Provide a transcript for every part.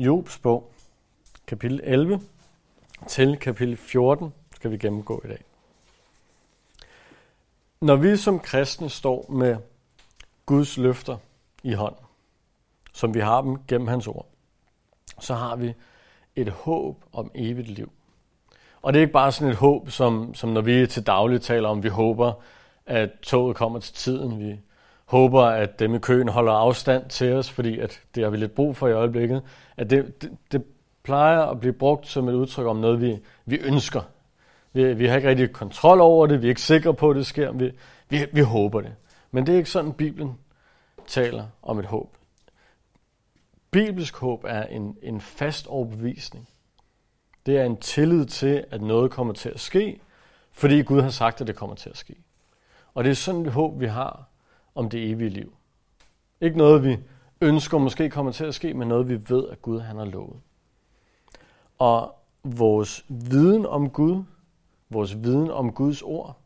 Jobs bog, kapitel 11 til kapitel 14, skal vi gennemgå i dag. Når vi som kristne står med Guds løfter i hånden, som vi har dem gennem hans ord, så har vi et håb om evigt liv. Og det er ikke bare sådan et håb, som, som når vi til daglig taler om, vi håber, at toget kommer til tiden. Vi håber, at dem i køen holder afstand til os, fordi at det har vi lidt brug for i øjeblikket. At det, det, det plejer at blive brugt som et udtryk om noget, vi, vi ønsker. Vi, vi har ikke rigtig kontrol over det, vi er ikke sikre på, at det sker, vi, vi, vi håber det. Men det er ikke sådan, Bibelen taler om et håb. Bibelsk håb er en, en fast overbevisning. Det er en tillid til, at noget kommer til at ske, fordi Gud har sagt, at det kommer til at ske. Og det er sådan et håb, vi har om det evige liv. Ikke noget, vi ønsker måske kommer til at ske, men noget, vi ved, at Gud han har lovet. Og vores viden om Gud, vores viden om Guds ord,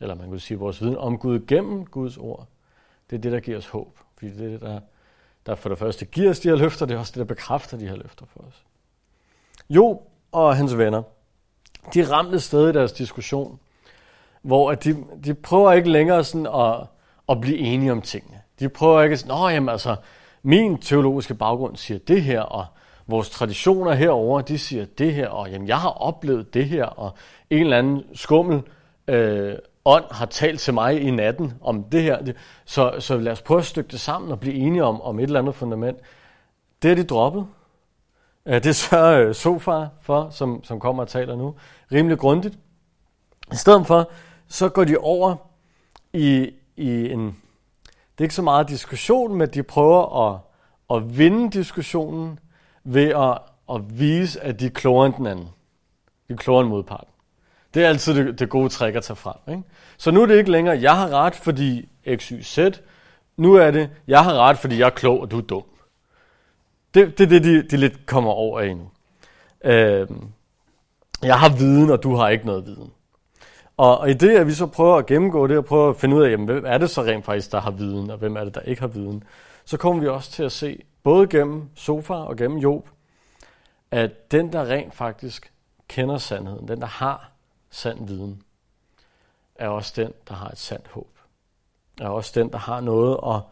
eller man kan sige vores viden om Gud gennem Guds ord, det er det, der giver os håb. Fordi det er det, der, der for det første giver os de her løfter, det er også det, der bekræfter de her løfter for os. Jo og hans venner, de ramte stadig i deres diskussion, hvor at de, de prøver ikke længere sådan at, at blive enige om tingene. De prøver ikke at sige, jamen altså, min teologiske baggrund siger det her, og vores traditioner herover, de siger det her, og jamen, jeg har oplevet det her, og en eller anden skummel øh, ånd har talt til mig i natten om det her. Så, så lad os prøve at stykke det sammen og blive enige om, om et eller andet fundament. Det er de droppet. Det sørger øh, Sofa for, som, som kommer og taler nu, rimelig grundigt. I stedet for, så går de over i, i en... Det er ikke så meget diskussion, men de prøver at, at vinde diskussionen ved at, at vise, at de er klogere end den anden. De er klogere end modparten. Det er altid det, det gode trick at tage frem. Ikke? Så nu er det ikke længere, jeg har ret, fordi x, y, z. Nu er det, jeg har ret, fordi jeg er klog, og du er dum. Det, det er det, de, de lidt kommer over i nu. Øh, jeg har viden, og du har ikke noget viden. Og, og i det, at vi så prøver at gennemgå det, og prøver at finde ud af, jamen, hvem er det så rent faktisk, der har viden, og hvem er det, der ikke har viden, så kommer vi også til at se, både gennem Sofa og gennem Job, at den, der rent faktisk kender sandheden, den, der har sand viden, er også den, der har et sandt håb. Er også den, der har noget at,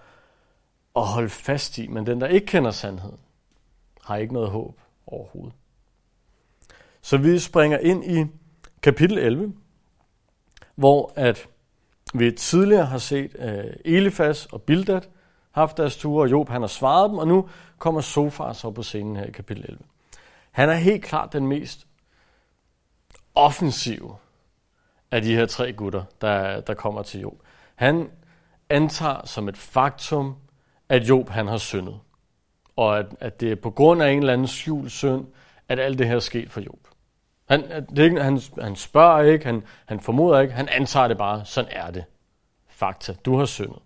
at holde fast i, men den, der ikke kender sandheden, har ikke noget håb overhovedet. Så vi springer ind i kapitel 11, hvor at vi tidligere har set øh, Elifas og Bildad haft deres ture, og Job han har svaret dem, og nu kommer Sofar så på scenen her i kapitel 11. Han er helt klart den mest offensive af de her tre gutter, der, der kommer til Job. Han antager som et faktum, at Job han har syndet. Og at, at det er på grund af en eller anden skjult synd, at alt det her er sket for Job. Han, det er ikke, han, han spørger ikke, han, han formoder ikke, han antager det bare, sådan er det. Fakta, du har syndet.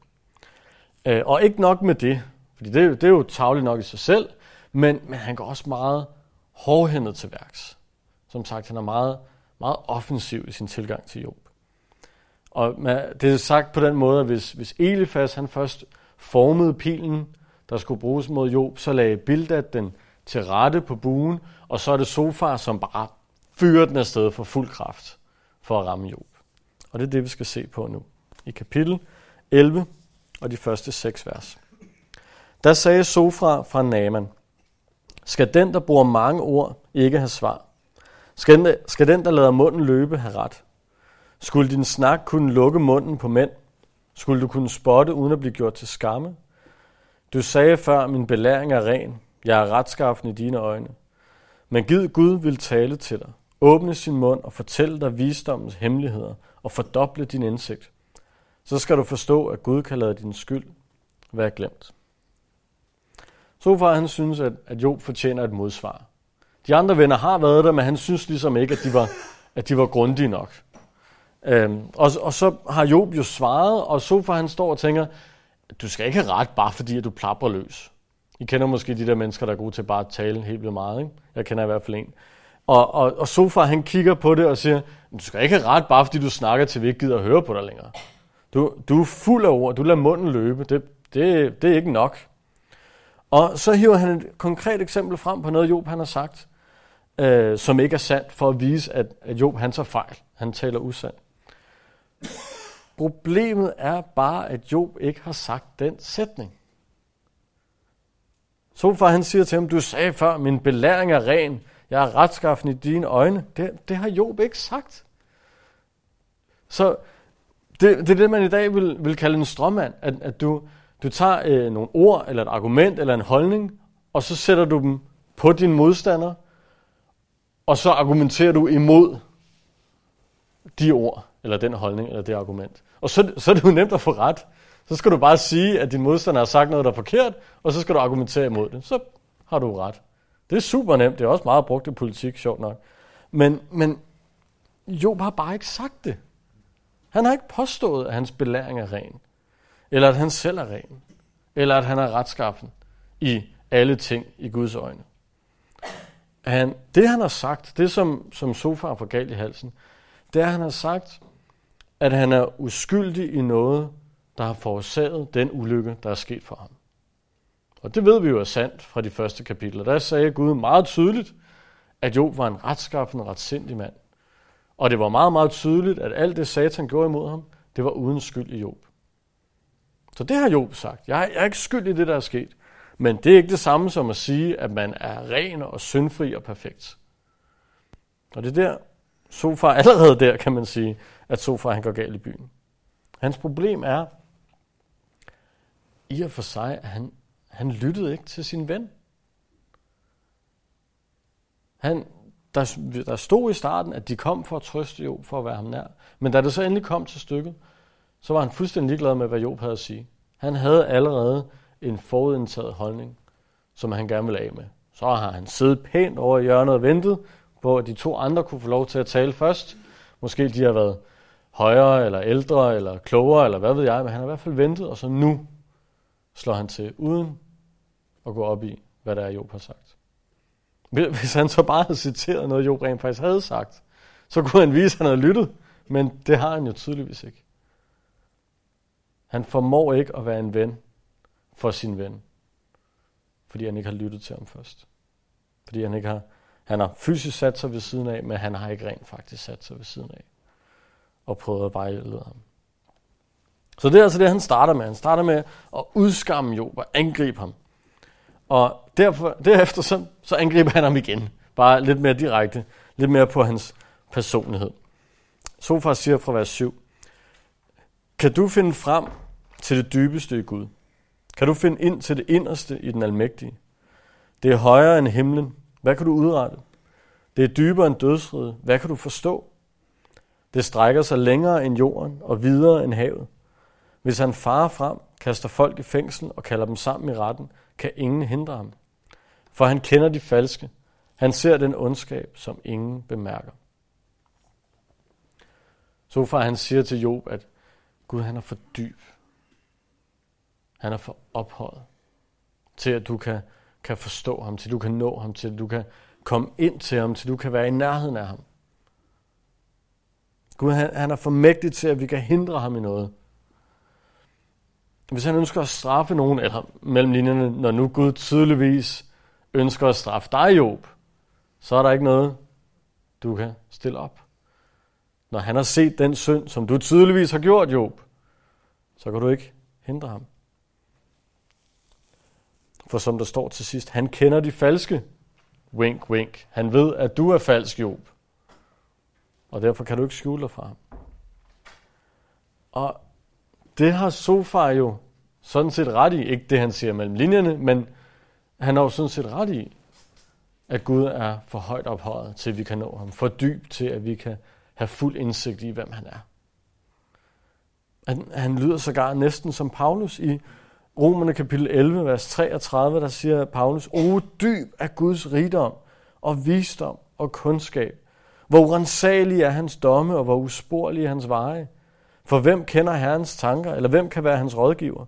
Øh, og ikke nok med det, fordi det, det er jo tavligt nok i sig selv, men, men han går også meget hårdhændet til værks. Som sagt, han er meget, meget offensiv i sin tilgang til Job. Og det er sagt på den måde, at hvis, hvis Elifas han først formede pilen, der skulle bruges mod Job, så lagde Bildad den til rette på buen, og så er det Sofar, som bare fyrer den afsted for fuld kraft for at ramme Job. Og det er det, vi skal se på nu. I kapitel 11 og de første seks vers. Der sagde Sofra fra Naman, skal den, der bruger mange ord, ikke have svar? Skal den, skal den, der lader munden løbe, have ret? Skulle din snak kunne lukke munden på mænd? Skulle du kunne spotte, uden at blive gjort til skamme? Du sagde før, min belæring er ren. Jeg er retskaffen i dine øjne. Men giv Gud vil tale til dig. Åbne sin mund og fortælle dig visdommens hemmeligheder og fordoble din indsigt. Så skal du forstå, at Gud kan lade din skyld være glemt. Sofar han synes, at, at Job fortjener et modsvar. De andre venner har været der, men han synes ligesom ikke, at de var, at de var grundige nok. Øhm, og, og så har Job jo svaret, og Sofar han står og tænker, du skal ikke have ret, bare fordi at du plapper løs. I kender måske de der mennesker, der er gode til bare at tale helt vildt meget. Ikke? Jeg kender i hvert fald en. Og, og, og Sofar han kigger på det og siger, du skal ikke have ret, bare fordi du snakker til, vi ikke gider at høre på dig længere. Du, du er fuld af ord, du lader munden løbe, det, det, det er ikke nok. Og så hiver han et konkret eksempel frem på noget, Job han har sagt, øh, som ikke er sandt, for at vise, at, at Job han tager fejl. Han taler usandt. Problemet er bare, at Job ikke har sagt den sætning. Sofar han siger til ham, du sagde før, min belæring er ren, jeg er retskaffen i dine øjne. Det, det har Job ikke sagt. Så det, det er det, man i dag vil, vil kalde en strømmand, at, at du, du tager øh, nogle ord, eller et argument, eller en holdning, og så sætter du dem på din modstander, og så argumenterer du imod de ord, eller den holdning, eller det argument. Og så, så er det jo nemt at få ret. Så skal du bare sige, at din modstander har sagt noget, der er forkert, og så skal du argumentere imod det. Så har du ret. Det er super nemt. Det er også meget brugt i politik, sjovt nok. Men, men Job har bare ikke sagt det. Han har ikke påstået, at hans belæring er ren. Eller at han selv er ren. Eller at han er retskaffen i alle ting i Guds øjne. Han, det han har sagt, det som, som sofaen får galt i halsen, det er, at han har sagt, at han er uskyldig i noget, der har forårsaget den ulykke, der er sket for ham. Og det ved vi jo er sandt fra de første kapitler. Der sagde Gud meget tydeligt, at Job var en retskaffen, retsindig mand. Og det var meget, meget tydeligt, at alt det Satan gjorde imod ham, det var uden skyld i Job. Så det har Job sagt. Jeg er ikke skyld i det, der er sket. Men det er ikke det samme som at sige, at man er ren og syndfri og perfekt. Og det er der, Sofar allerede der, kan man sige, at Sofar han går galt i byen. Hans problem er, i og for sig, at han, han lyttede ikke til sin ven. Han, der, der stod i starten, at de kom for at trøste Job, for at være ham nær. Men da det så endelig kom til stykket, så var han fuldstændig ligeglad med, hvad Job havde at sige. Han havde allerede en forudindtaget holdning, som han gerne ville af med. Så har han siddet pænt over i hjørnet og ventet på, at de to andre kunne få lov til at tale først. Måske de har været højere, eller ældre, eller klogere, eller hvad ved jeg, men han har i hvert fald ventet, og så nu slår han til, uden at gå op i, hvad der er, Job har sagt. Hvis han så bare havde citeret noget, Job rent faktisk havde sagt, så kunne han vise, at han havde lyttet, men det har han jo tydeligvis ikke. Han formår ikke at være en ven for sin ven, fordi han ikke har lyttet til ham først. Fordi han ikke har, han har fysisk sat sig ved siden af, men han har ikke rent faktisk sat sig ved siden af og prøvet at vejlede ham. Så det er altså det, han starter med. Han starter med at udskamme Job og angribe ham. Og derfor, derefter så, så angriber han ham igen. Bare lidt mere direkte. Lidt mere på hans personlighed. Sofar siger fra vers 7. Kan du finde frem til det dybeste i Gud? Kan du finde ind til det inderste i den almægtige? Det er højere end himlen. Hvad kan du udrette? Det er dybere end dødsriget. Hvad kan du forstå? Det strækker sig længere end jorden og videre end havet. Hvis han farer frem, kaster folk i fængsel og kalder dem sammen i retten, kan ingen hindre ham. For han kender de falske. Han ser den ondskab, som ingen bemærker. Så far han siger til Job, at Gud han er for dyb. Han er for ophøjet til, at du kan, kan forstå ham, til du kan nå ham, til du kan komme ind til ham, til du kan være i nærheden af ham. Gud han, han er for mægtig til, at vi kan hindre ham i noget. Hvis han ønsker at straffe nogen, eller mellem linjerne, når nu Gud tydeligvis ønsker at straffe dig, Job, så er der ikke noget, du kan stille op. Når han har set den synd, som du tydeligvis har gjort, Job, så kan du ikke hindre ham. For som der står til sidst, han kender de falske. Wink, wink. Han ved, at du er falsk, Job. Og derfor kan du ikke skjule dig fra ham. Og det har Sofar jo sådan set ret i. Ikke det, han siger mellem linjerne, men han har jo sådan set ret i, at Gud er for højt ophøjet til, at vi kan nå ham. For dyb til, at vi kan have fuld indsigt i, hvem han er. Han, han lyder sågar næsten som Paulus i Romerne kapitel 11, vers 33, der siger Paulus, O dyb er Guds rigdom og visdom og kundskab. Hvor urensagelige er hans domme, og hvor usporlige er hans veje. For hvem kender Herrens tanker, eller hvem kan være hans rådgiver?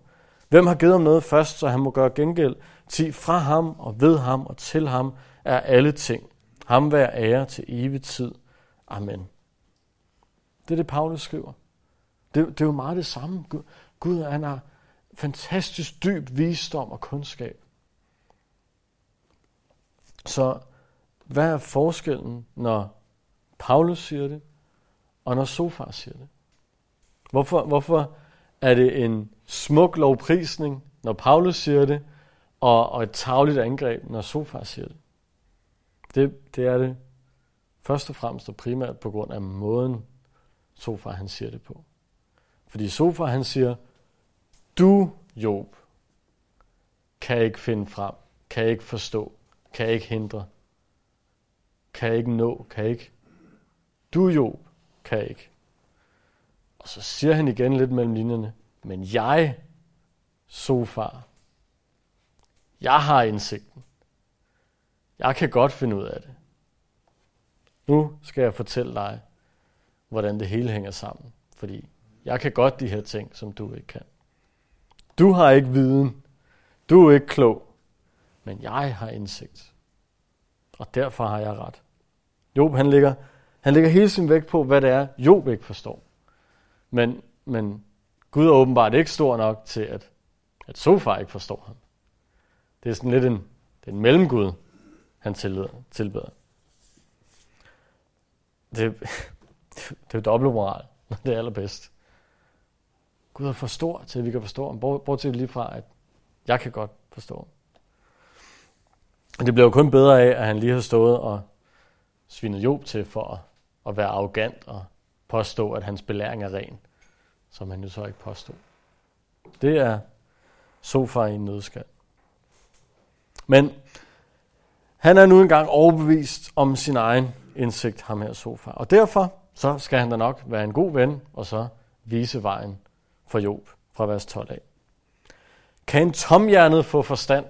Hvem har givet ham noget først, så han må gøre gengæld? Ti fra ham og ved ham og til ham er alle ting. Ham vær ære til evig tid. Amen. Det er det, Paulus skriver. Det, det er jo meget det samme. Gud, Gud han har fantastisk dyb visdom og kundskab. Så hvad er forskellen, når Paulus siger det, og når Sofar siger det? Hvorfor, hvorfor er det en smuk lovprisning, når Paulus siger det, og, og et tagligt angreb, når Sofar siger det? det? Det er det først og fremmest og primært på grund af måden, Sofar han siger det på. Fordi Sofar han siger, du, Job, kan ikke finde frem, kan ikke forstå, kan ikke hindre, kan ikke nå, kan ikke. Du, Job, kan ikke. Og så siger han igen lidt mellem linjerne, men jeg, Sofar, jeg har indsigten. Jeg kan godt finde ud af det. Nu skal jeg fortælle dig, hvordan det hele hænger sammen. Fordi jeg kan godt de her ting, som du ikke kan. Du har ikke viden. Du er ikke klog. Men jeg har indsigt. Og derfor har jeg ret. Job, han ligger, han ligger hele sin vægt på, hvad det er, Job ikke forstår. Men, men Gud er åbenbart ikke stor nok til, at, at Sofar ikke forstår ham. Det er sådan lidt en, det er en mellemgud, han tilbeder. Det, det er jo dobbeltmoral, når det er allerbedst. Gud er for stor til, at vi kan forstå ham. Bortset lige fra, at jeg kan godt forstå ham. Det bliver jo kun bedre af, at han lige har stået og svinet Job til for at, at være arrogant og påstå, at hans belæring er ren, som han jo så ikke påstod. Det er sofa i en nødskal. Men han er nu engang overbevist om sin egen indsigt, ham her sofa. Og derfor så skal han da nok være en god ven, og så vise vejen for Job fra vers 12 af. Kan en tomhjernet få forstand,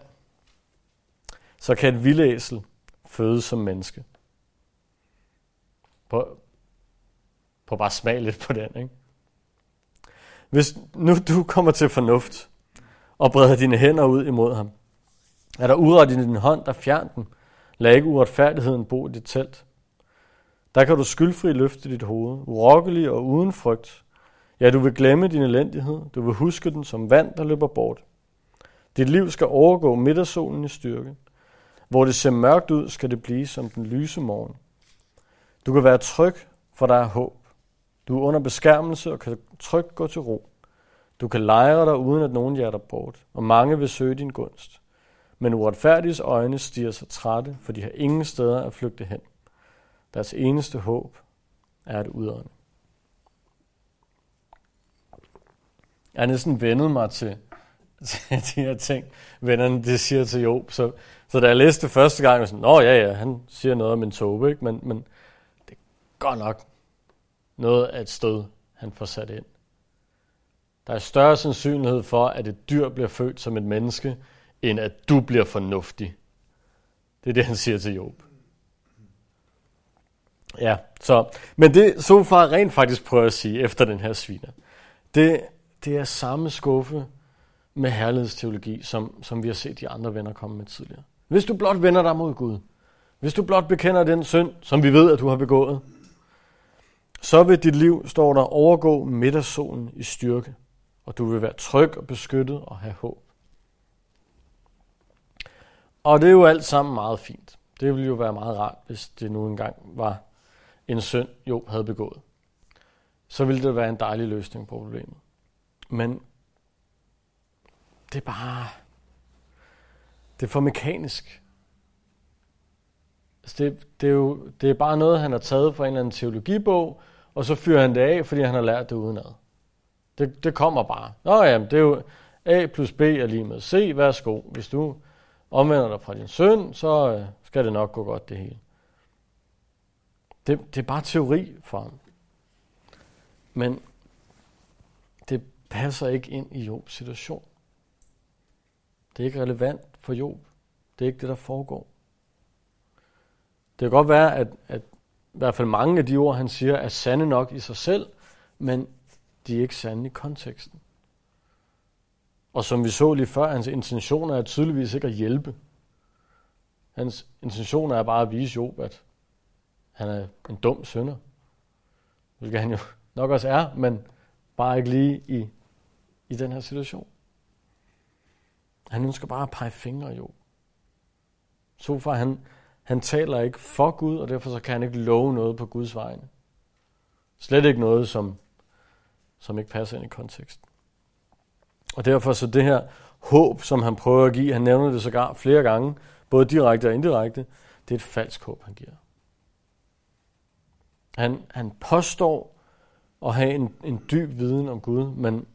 så kan et vildæsel fødes som menneske. På, på bare smag lidt på den, ikke? Hvis nu du kommer til fornuft og breder dine hænder ud imod ham, er der uret i din hånd, der fjern den. Lad ikke uretfærdigheden bo i dit telt. Der kan du skyldfri løfte dit hoved, urokkelig og uden frygt. Ja, du vil glemme din elendighed. Du vil huske den som vand, der løber bort. Dit liv skal overgå midtersolen i styrke. Hvor det ser mørkt ud, skal det blive som den lyse morgen. Du kan være tryg, for der er håb. Du er under beskærmelse og kan trygt gå til ro. Du kan lejre dig uden at nogen jager dig bort, og mange vil søge din gunst. Men uretfærdiges øjne stiger sig trætte, for de har ingen steder at flygte hen. Deres eneste håb er at udånde. Jeg har næsten vendet mig til, til de her ting, vennerne det siger til Job. Så, så da jeg læste det første gang, var sådan, Nå ja, ja, han siger noget om en tobe, ikke? Men, men det er godt nok noget af et stød, han får sat ind. Der er større sandsynlighed for, at et dyr bliver født som et menneske, end at du bliver fornuftig. Det er det, han siger til Job. Ja, så, men det Sofar rent faktisk prøver at sige efter den her sviner, det, det er samme skuffe med herlighedsteologi, som, som vi har set de andre venner komme med tidligere. Hvis du blot vender dig mod Gud, hvis du blot bekender den synd, som vi ved, at du har begået, så vil dit liv, står der, overgå middagssolen i styrke, og du vil være tryg og beskyttet og have håb. Og det er jo alt sammen meget fint. Det ville jo være meget rart, hvis det nu engang var en synd, Job havde begået. Så ville det være en dejlig løsning på problemet. Men det er bare... Det er for mekanisk. Altså det, det, er jo det er bare noget, han har taget fra en eller anden teologibog, og så fyrer han det af, fordi han har lært det udenad. Det, det kommer bare. Nå ja, det er jo A plus B er lige med C, værsgo. Hvis du omvender dig fra din søn, så øh, skal det nok gå godt det hele. Det, det er bare teori for ham. Men det passer ikke ind i Jobs situation. Det er ikke relevant for Job. Det er ikke det, der foregår. Det kan godt være, at, at i hvert fald mange af de ord, han siger, er sande nok i sig selv, men de er ikke sande i konteksten. Og som vi så lige før, hans intentioner er tydeligvis ikke at hjælpe. Hans intentioner er bare at vise Job, at han er en dum sønder. Hvilket han jo nok også er, men bare ikke lige i, i den her situation. Han ønsker bare at pege fingre, jo. far, han, han taler ikke for Gud, og derfor så kan han ikke love noget på Guds vegne. Slet ikke noget, som, som ikke passer ind i konteksten. Og derfor så det her håb, som han prøver at give, han nævner det sågar flere gange, både direkte og indirekte, det er et falsk håb, han giver. Han, han påstår at have en, en dyb viden om Gud, men,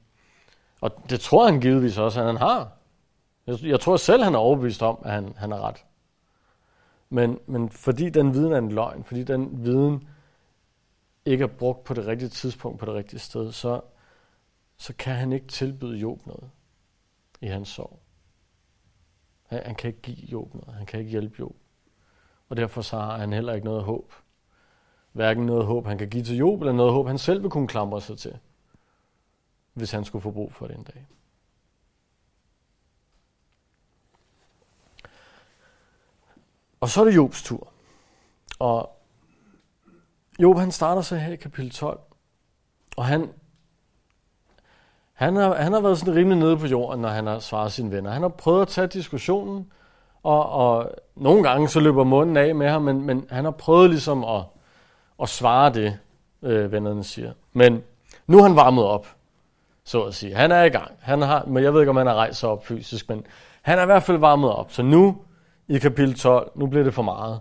og det tror han givetvis også, at han har. Jeg, jeg tror selv, han er overbevist om, at han, han er ret. Men, men fordi den viden er en løgn, fordi den viden ikke er brugt på det rigtige tidspunkt, på det rigtige sted, så, så kan han ikke tilbyde Job noget i hans sorg. Han, han kan ikke give Job noget. Han kan ikke hjælpe Job. Og derfor så har han heller ikke noget håb. Hverken noget håb, han kan give til Job, eller noget håb, han selv vil kunne klamre sig til, hvis han skulle få brug for det en dag. Og så er det Jobs tur. Og Job han starter så her i kapitel 12. Og han, han, har, han har været sådan rimelig nede på jorden, når han har svaret sine venner. Han har prøvet at tage diskussionen, og, og nogle gange så løber munden af med ham, men, men han har prøvet ligesom at, at svare det, øh, vennerne siger. Men nu er han varmet op, så at sige. Han er i gang. Han har, men jeg ved ikke, om han har rejst sig op fysisk, men han er i hvert fald varmet op. Så nu i kapitel 12, nu bliver det for meget,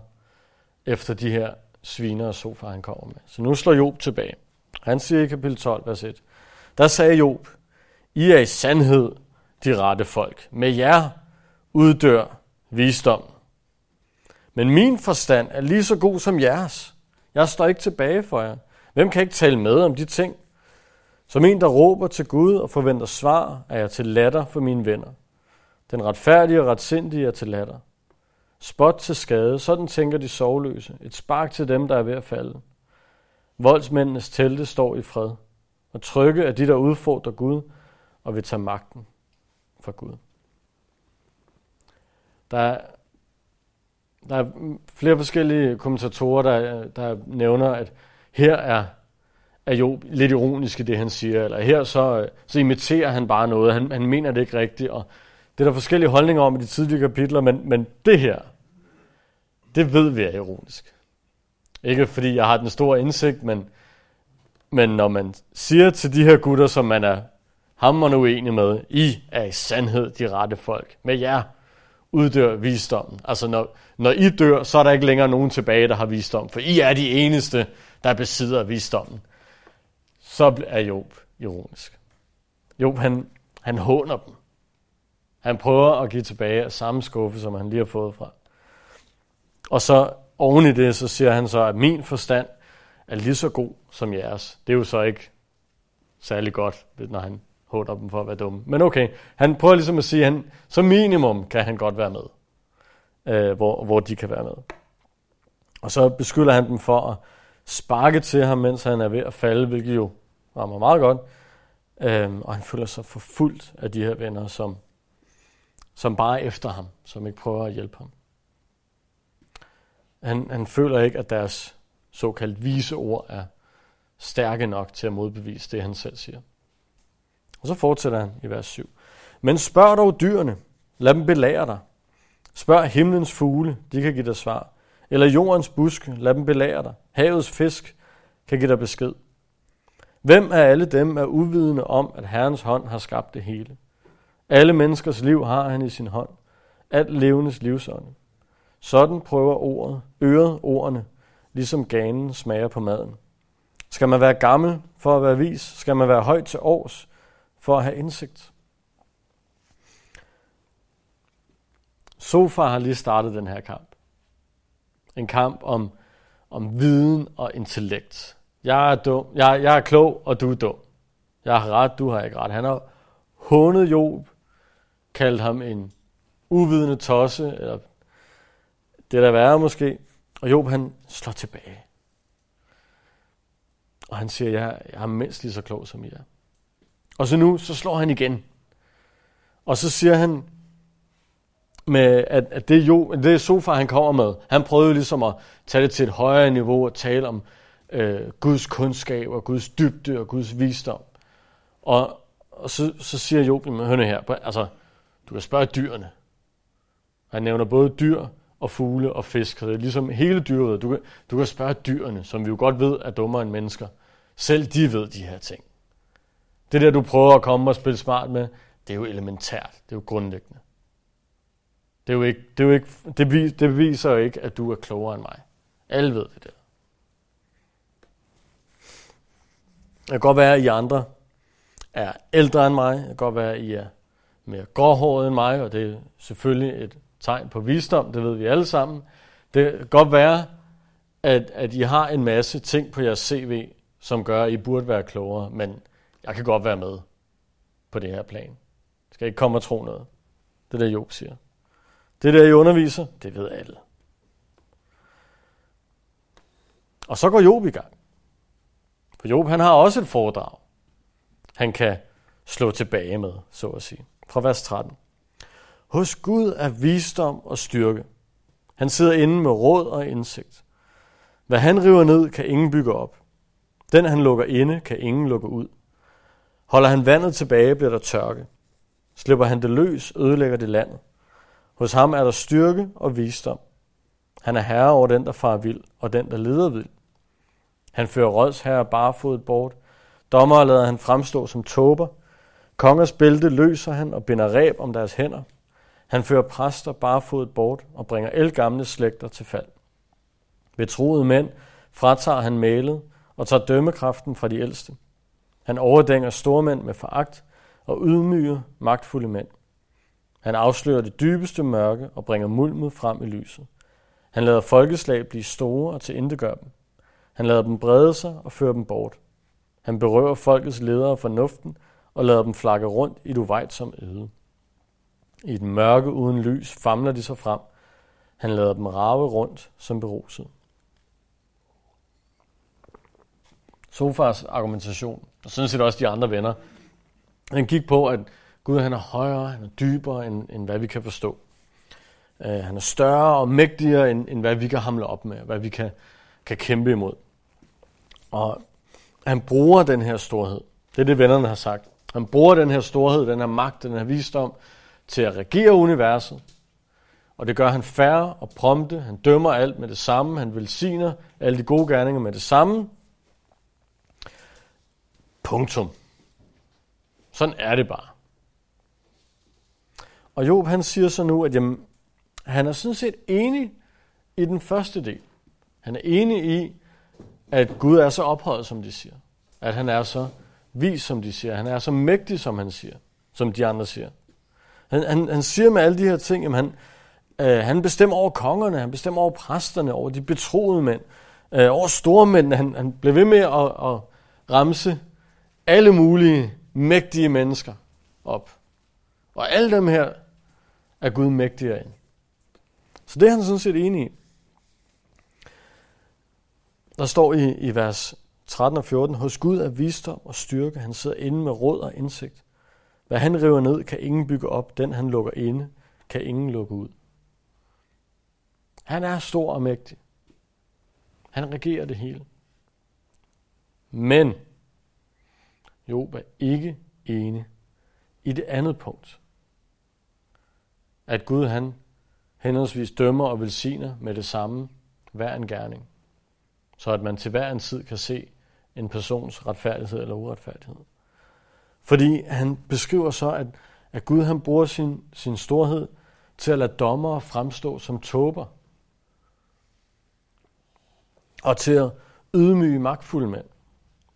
efter de her sviner og sofa, han kommer med. Så nu slår Job tilbage. Han siger i kapitel 12, vers 1. Der sagde Job, I er i sandhed de rette folk. Med jer uddør visdom. Men min forstand er lige så god som jeres. Jeg står ikke tilbage for jer. Hvem kan ikke tale med om de ting? Som en, der råber til Gud og forventer svar, er jeg til latter for mine venner. Den retfærdige og retsindige er til latter. Spot til skade, sådan tænker de sovløse. Et spark til dem, der er ved at falde. Voldsmændenes telte står i fred. Og trygge er de, der udfordrer Gud og vil tage magten fra Gud. Der er, der er flere forskellige kommentatorer, der, der nævner, at her er, er Job lidt ironisk i det, han siger, eller her så, så imiterer han bare noget, han, han mener det ikke rigtigt, og det er der forskellige holdninger om i de tidlige kapitler, men, men det her, det ved vi er ironisk. Ikke fordi jeg har den store indsigt, men, men når man siger til de her gutter, som man er hammerende uenig med, I er i sandhed de rette folk. Med jer uddør visdommen. Altså når, når I dør, så er der ikke længere nogen tilbage, der har visdom, for I er de eneste, der besidder visdommen. Så er Job ironisk. Job, han, han håner dem. Han prøver at give tilbage af samme skuffe, som han lige har fået fra. Og så oven i det, så siger han så, at min forstand er lige så god som jeres. Det er jo så ikke særlig godt, når han håber dem for at være dumme. Men okay, han prøver ligesom at sige, at han, som minimum kan han godt være med, øh, hvor, hvor de kan være med. Og så beskylder han dem for at sparke til ham, mens han er ved at falde, hvilket jo rammer meget godt. Øh, og han føler sig forfulgt af de her venner, som, som bare er efter ham, som ikke prøver at hjælpe ham. Han, han føler ikke, at deres såkaldt vise ord er stærke nok til at modbevise det, han selv siger. Og så fortsætter han i vers 7. Men spørg dog dyrene, lad dem belære dig. Spørg himlens fugle, de kan give dig svar. Eller jordens busk, lad dem belære dig. Havets fisk kan give dig besked. Hvem af alle dem er uvidende om, at Herrens hånd har skabt det hele? Alle menneskers liv har han i sin hånd. Alt levendes livsånd. Sådan prøver ordet, øret ordene, ligesom ganen smager på maden. Skal man være gammel for at være vis? Skal man være højt til års for at have indsigt? Sofa har lige startet den her kamp. En kamp om, om viden og intellekt. Jeg er, dum, jeg, jeg er klog, og du er dum. Jeg har ret, du har ikke ret. Han har hånet Job, kaldt ham en uvidende tosse, eller det er der værre måske. Og Job han slår tilbage. Og han siger, jeg, jeg er mindst lige så klog som I er. Og så nu, så slår han igen. Og så siger han, med at, at det, jo, det sofa, han kommer med, han prøvede ligesom at tage det til et højere niveau og tale om øh, Guds kundskab og Guds dybde og Guds visdom. Og, og så, så siger Job, hør her, altså, du kan spørge dyrene. Han nævner både dyr og fugle og fisk. Det er ligesom hele dyret. Du kan, du kan spørge dyrene, som vi jo godt ved er dummere end mennesker. Selv de ved de her ting. Det der, du prøver at komme og spille smart med, det er jo elementært. Det er jo grundlæggende. Det, er jo ikke, det, er jo ikke, det, det viser jo ikke, at du er klogere end mig. Alle ved det der. Det kan godt være, at I andre er ældre end mig. Det kan godt være, at I er mere gråhåret end mig, og det er selvfølgelig et tegn på visdom, det ved vi alle sammen. Det kan godt være, at, at I har en masse ting på jeres CV, som gør, at I burde være klogere, men jeg kan godt være med på det her plan. Jeg skal ikke komme og tro noget. Det der Job siger. Det der, I underviser, det ved alle. Og så går Job i gang. For Job, han har også et foredrag, han kan slå tilbage med, så at sige. Fra vers 13. Hos Gud er visdom og styrke. Han sidder inde med råd og indsigt. Hvad han river ned, kan ingen bygge op. Den han lukker inde, kan ingen lukke ud. Holder han vandet tilbage, bliver der tørke. Slipper han det løs, ødelægger det landet. Hos ham er der styrke og visdom. Han er herre over den, der farer vild, og den, der leder vild. Han fører rådsherre barefodet bort. Dommer lader han fremstå som tåber. Kongers bælte løser han og binder ræb om deres hænder. Han fører præster barefodet bort og bringer elgamle slægter til fald. Ved troede mænd fratager han malet og tager dømmekraften fra de ældste. Han overdænger stormænd med foragt og ydmyger magtfulde mænd. Han afslører det dybeste mørke og bringer mulmet frem i lyset. Han lader folkeslag blive store og til integør dem. Han lader dem brede sig og føre dem bort. Han berøver folkets ledere fornuften og lader dem flakke rundt i et som øde. I et mørke uden lys famler de sig frem. Han lader dem rave rundt som beruset. Sofars argumentation, og sådan set også de andre venner, den gik på, at Gud han er højere, han er dybere, end, end hvad vi kan forstå. Uh, han er større og mægtigere, end, end hvad vi kan hamle op med, hvad vi kan, kan kæmpe imod. Og han bruger den her storhed. Det er det, vennerne har sagt. Han bruger den her storhed, den her magt, den her visdom til at regere universet. Og det gør han færre og prompte. Han dømmer alt med det samme. Han velsigner alle de gode gerninger med det samme. Punktum. Sådan er det bare. Og Job han siger så nu, at jamen, han er sådan set enig i den første del. Han er enig i, at Gud er så ophøjet, som de siger. At han er så vis, som de siger. Han er så mægtig, som han siger. Som de andre siger. Han, han, han siger med alle de her ting, at han, øh, han bestemmer over kongerne, han bestemmer over præsterne, over de betroede mænd, øh, over stormændene. Han, han blev ved med at, at ramse alle mulige mægtige mennesker op. Og alle dem her er Gud mægtigere end. Så det er han sådan set enig i. Der står i, i vers 13 og 14, hos Gud er visdom og styrke, han sidder inde med råd og indsigt. Hvad han river ned, kan ingen bygge op, den han lukker inde, kan ingen lukke ud. Han er stor og mægtig. Han regerer det hele. Men Job er ikke enig i det andet punkt. At Gud han henholdsvis dømmer og velsigner med det samme hver en gerning så at man til hver en tid kan se en persons retfærdighed eller uretfærdighed. Fordi han beskriver så, at, at Gud han bruger sin, sin storhed til at lade dommere fremstå som tåber. Og til at ydmyge magtfulde mænd.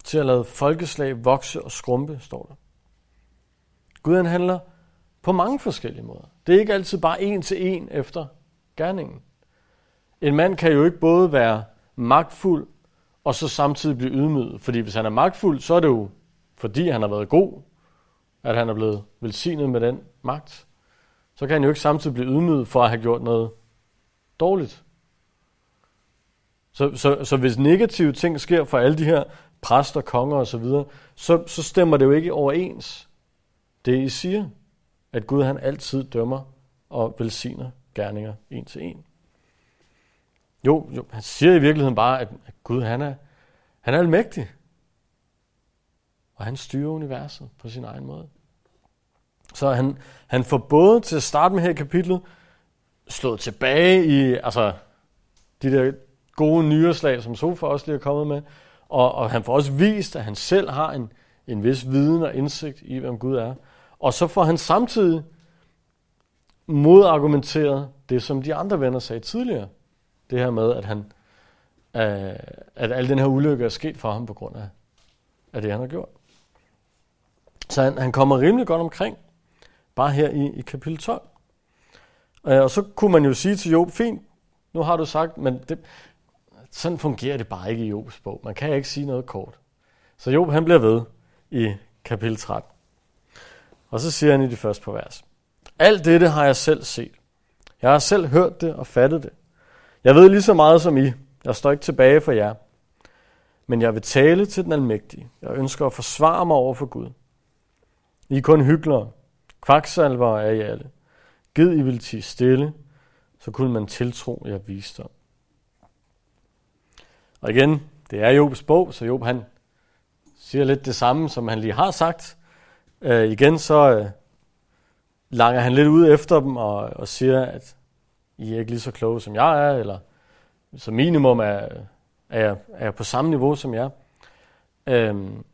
Til at lade folkeslag vokse og skrumpe, står der. Gud han handler på mange forskellige måder. Det er ikke altid bare en til en efter gerningen. En mand kan jo ikke både være magtfuld, og så samtidig blive ydmyget. Fordi hvis han er magtfuld, så er det jo, fordi han har været god, at han er blevet velsignet med den magt. Så kan han jo ikke samtidig blive ydmyget for at have gjort noget dårligt. Så, så, så hvis negative ting sker for alle de her præster, konger osv., så, så, så stemmer det jo ikke overens. Det I siger, at Gud han altid dømmer og velsigner gerninger en til en. Jo, jo, han siger i virkeligheden bare, at, at Gud han er, han er almægtig. Og han styrer universet på sin egen måde. Så han, han får både til at starte med her i kapitlet slået tilbage i altså, de der gode nyreslag, som Sofa også lige er kommet med, og, og han får også vist, at han selv har en, en vis viden og indsigt i, hvem Gud er. Og så får han samtidig modargumenteret det, som de andre venner sagde tidligere. Det her med, at han øh, at al den her ulykke er sket for ham på grund af, af det, han har gjort. Så han, han kommer rimelig godt omkring, bare her i, i kapitel 12. Øh, og så kunne man jo sige til Job, fint, nu har du sagt, men det, sådan fungerer det bare ikke i Jobs bog. Man kan ikke sige noget kort. Så Job han bliver ved i kapitel 13. Og så siger han i de første par vers. Alt dette har jeg selv set. Jeg har selv hørt det og fattet det. Jeg ved lige så meget som I. Jeg står ikke tilbage for jer. Men jeg vil tale til den almægtige. Jeg ønsker at forsvare mig over for Gud. I er kun hyggelere. Kvaksalver er I alle. Gid I vil tige stille, så kunne man tiltro jer visdom. Og igen, det er Jobs bog, så Job han siger lidt det samme, som han lige har sagt. Øh, igen så øh, langer han lidt ud efter dem og, og siger, at I er ikke lige så kloge som jeg er, eller som minimum er, er, er jeg på samme niveau som jer. Øhm,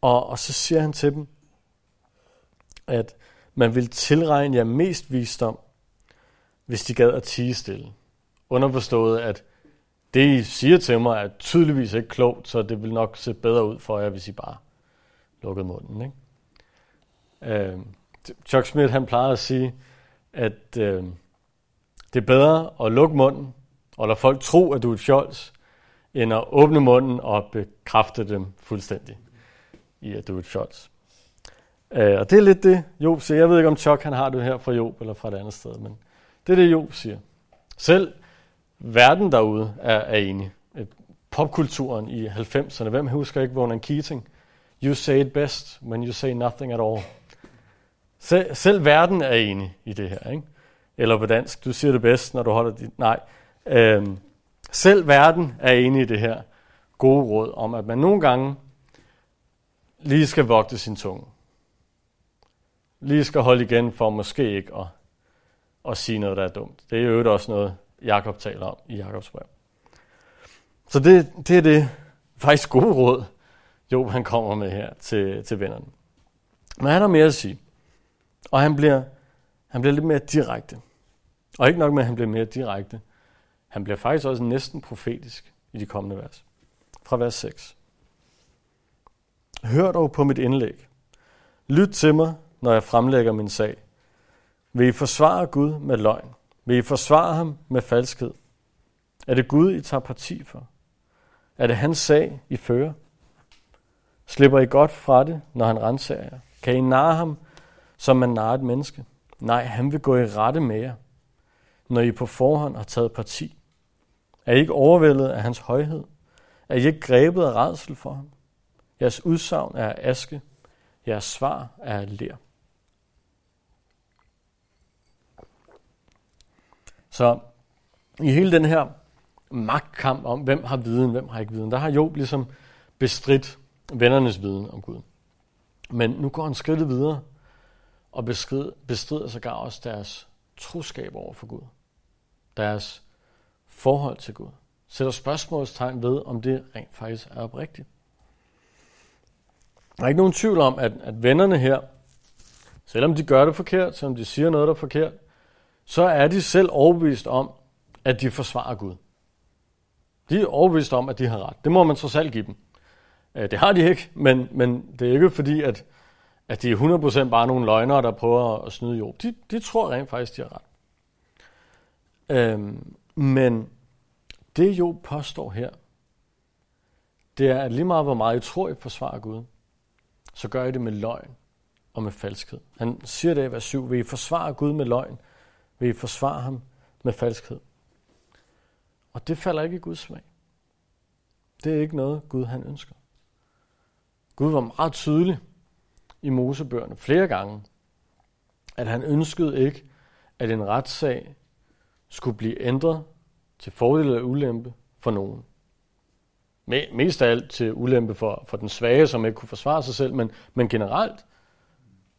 og, og så siger han til dem, at man vil tilregne jer mest visdom, hvis de gad at tige stille. Underforstået, at det, I siger til mig, er tydeligvis ikke klogt, så det vil nok se bedre ud for jer, hvis I bare lukkede munden. Ikke? Øh, Chuck Smith han plejede at sige, at øh, det er bedre at lukke munden og lade folk tro, at du er et fjols, end at åbne munden og bekræfte dem fuldstændig i, at du er shots. Øh, og det er lidt det, Job siger. Jeg ved ikke, om Chuck han har det her fra Job eller fra et andet sted, men det er det, Job siger. Selv verden derude er, er enig. Øh, popkulturen i 90'erne, hvem husker ikke Ronan Keating? You say it best when you say nothing at all. Sel, selv verden er enig i det her, ikke? Eller på dansk, du siger det bedst, når du holder dit... Nej. Øhm, selv verden er enig i det her gode råd om, at man nogle gange lige skal vogte sin tunge. Lige skal holde igen for måske ikke at, at sige noget, der er dumt. Det er jo også noget, Jakob taler om i Jakobs brev. Så det, det er det faktisk gode råd, Job han kommer med her til, til vennerne. Men han har mere at sige. Og han bliver, han bliver lidt mere direkte. Og ikke nok med, at han bliver mere direkte. Han bliver faktisk også næsten profetisk i de kommende vers. Fra vers 6. Hør dog på mit indlæg. Lyt til mig, når jeg fremlægger min sag. Vil I forsvare Gud med løgn? Vil I forsvare ham med falskhed? Er det Gud, I tager parti for? Er det hans sag, I fører? Slipper I godt fra det, når han renser jer? Kan I narre ham, som man narrer et menneske? Nej, han vil gå i rette med jer, når I på forhånd har taget parti. Er I ikke overvældet af hans højhed? Er I ikke grebet af redsel for ham? Jeres udsagn er aske, jeres svar er ler. Så i hele den her magtkamp om, hvem har viden, hvem har ikke viden, der har Job ligesom bestridt vennernes viden om Gud. Men nu går han skridtet videre og bestrider, bestrider sågar også deres troskab over for Gud. Deres forhold til Gud. Sætter spørgsmålstegn ved, om det rent faktisk er oprigtigt. Der er ikke nogen tvivl om, at, at vennerne her, selvom de gør det forkert, selvom de siger noget, der er forkert, så er de selv overbevist om, at de forsvarer Gud. De er overbevist om, at de har ret. Det må man så selv give dem. Øh, det har de ikke, men, men det er ikke fordi, at, at de er 100% bare nogle løgnere, der prøver at snyde Job. De, de tror rent faktisk, de har ret. Øhm, men det Job påstår her, det er, at lige meget hvor meget I tror, I forsvarer Gud, så gør I det med løgn og med falskhed. Han siger det i vers 7, vil I forsvare Gud med løgn, vil I forsvare ham med falskhed. Og det falder ikke i Guds smag. Det er ikke noget, Gud han ønsker. Gud var meget tydelig i Mosebøgerne flere gange, at han ønskede ikke, at en retssag skulle blive ændret til fordel eller ulempe for nogen. Mest af alt til ulempe for, for den svage, som ikke kunne forsvare sig selv, men, men generelt,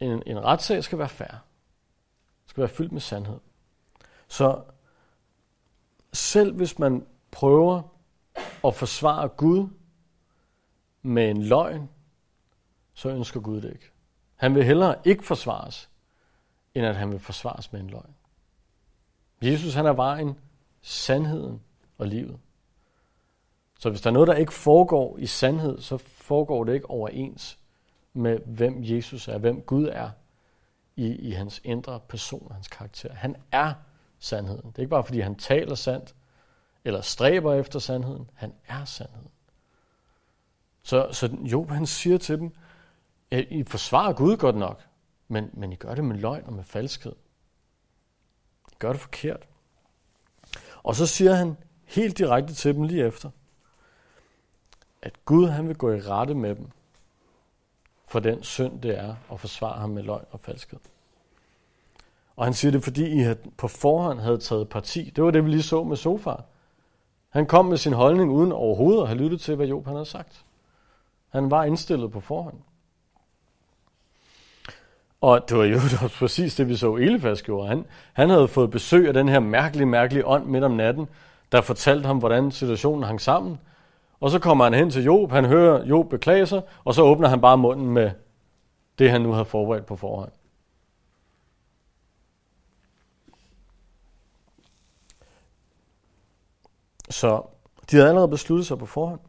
en, en retssag skal være fair. skal være fyldt med sandhed. Så selv hvis man prøver at forsvare Gud med en løgn, så ønsker Gud det ikke. Han vil hellere ikke forsvares, end at han vil forsvares med en løgn. Jesus han er vejen, sandheden og livet. Så hvis der er noget, der ikke foregår i sandhed, så foregår det ikke overens med, hvem Jesus er, hvem Gud er i, i hans indre person, hans karakter. Han er sandheden. Det er ikke bare, fordi han taler sandt, eller stræber efter sandheden. Han er sandheden. Så, så Job han siger til dem, at I forsvarer Gud godt nok, men, men I gør det med løgn og med falskhed. I gør det forkert. Og så siger han helt direkte til dem lige efter, at Gud han vil gå i rette med dem for den synd, det er at forsvare ham med løgn og falskhed. Og han siger det, fordi I på forhånd havde taget parti. Det var det, vi lige så med Sofar. Han kom med sin holdning uden overhovedet at have lyttet til, hvad Job han havde sagt. Han var indstillet på forhånd. Og det var jo også præcis det, vi så Elefas gjorde. Han, han havde fået besøg af den her mærkelige, mærkelige ånd midt om natten, der fortalte ham, hvordan situationen hang sammen. Og så kommer han hen til Job, han hører Job beklage sig, og så åbner han bare munden med det, han nu havde forberedt på forhånd. Så de havde allerede besluttet sig på forhånd.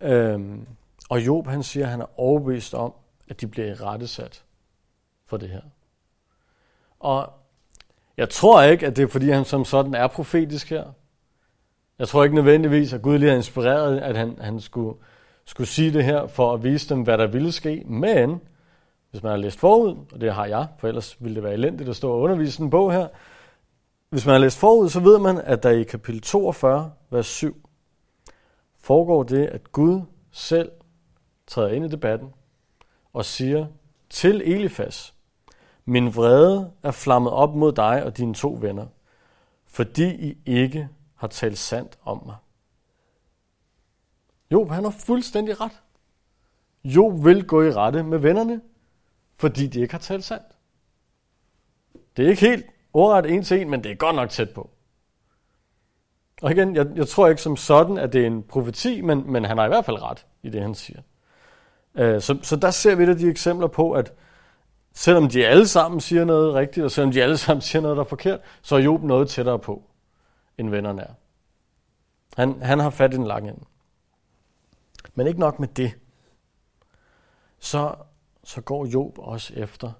Øhm, og Job han siger, at han er overbevist om, at de bliver rettesat for det her. Og jeg tror ikke, at det er fordi, han som sådan er profetisk her. Jeg tror ikke nødvendigvis, at Gud lige har inspireret, at han, han skulle, skulle sige det her for at vise dem, hvad der ville ske. Men hvis man har læst forud, og det har jeg, for ellers ville det være elendigt at stå og undervise en bog her. Hvis man har læst forud, så ved man, at der i kapitel 42, vers 7, foregår det, at Gud selv træder ind i debatten og siger til Elifas, min vrede er flammet op mod dig og dine to venner, fordi I ikke har talt sandt om mig. Job, han har fuldstændig ret. Job vil gå i rette med vennerne, fordi de ikke har talt sandt. Det er ikke helt ordret en til en, men det er godt nok tæt på. Og igen, jeg, jeg tror ikke som sådan, at det er en profeti, men, men han har i hvert fald ret i det, han siger. Uh, så, så der ser vi et af de eksempler på, at selvom de alle sammen siger noget rigtigt, og selvom de alle sammen siger noget, der er forkert, så er Job noget tættere på, end vennerne er. Han, han har fat i den lange ende. Men ikke nok med det. Så, så går Job også efter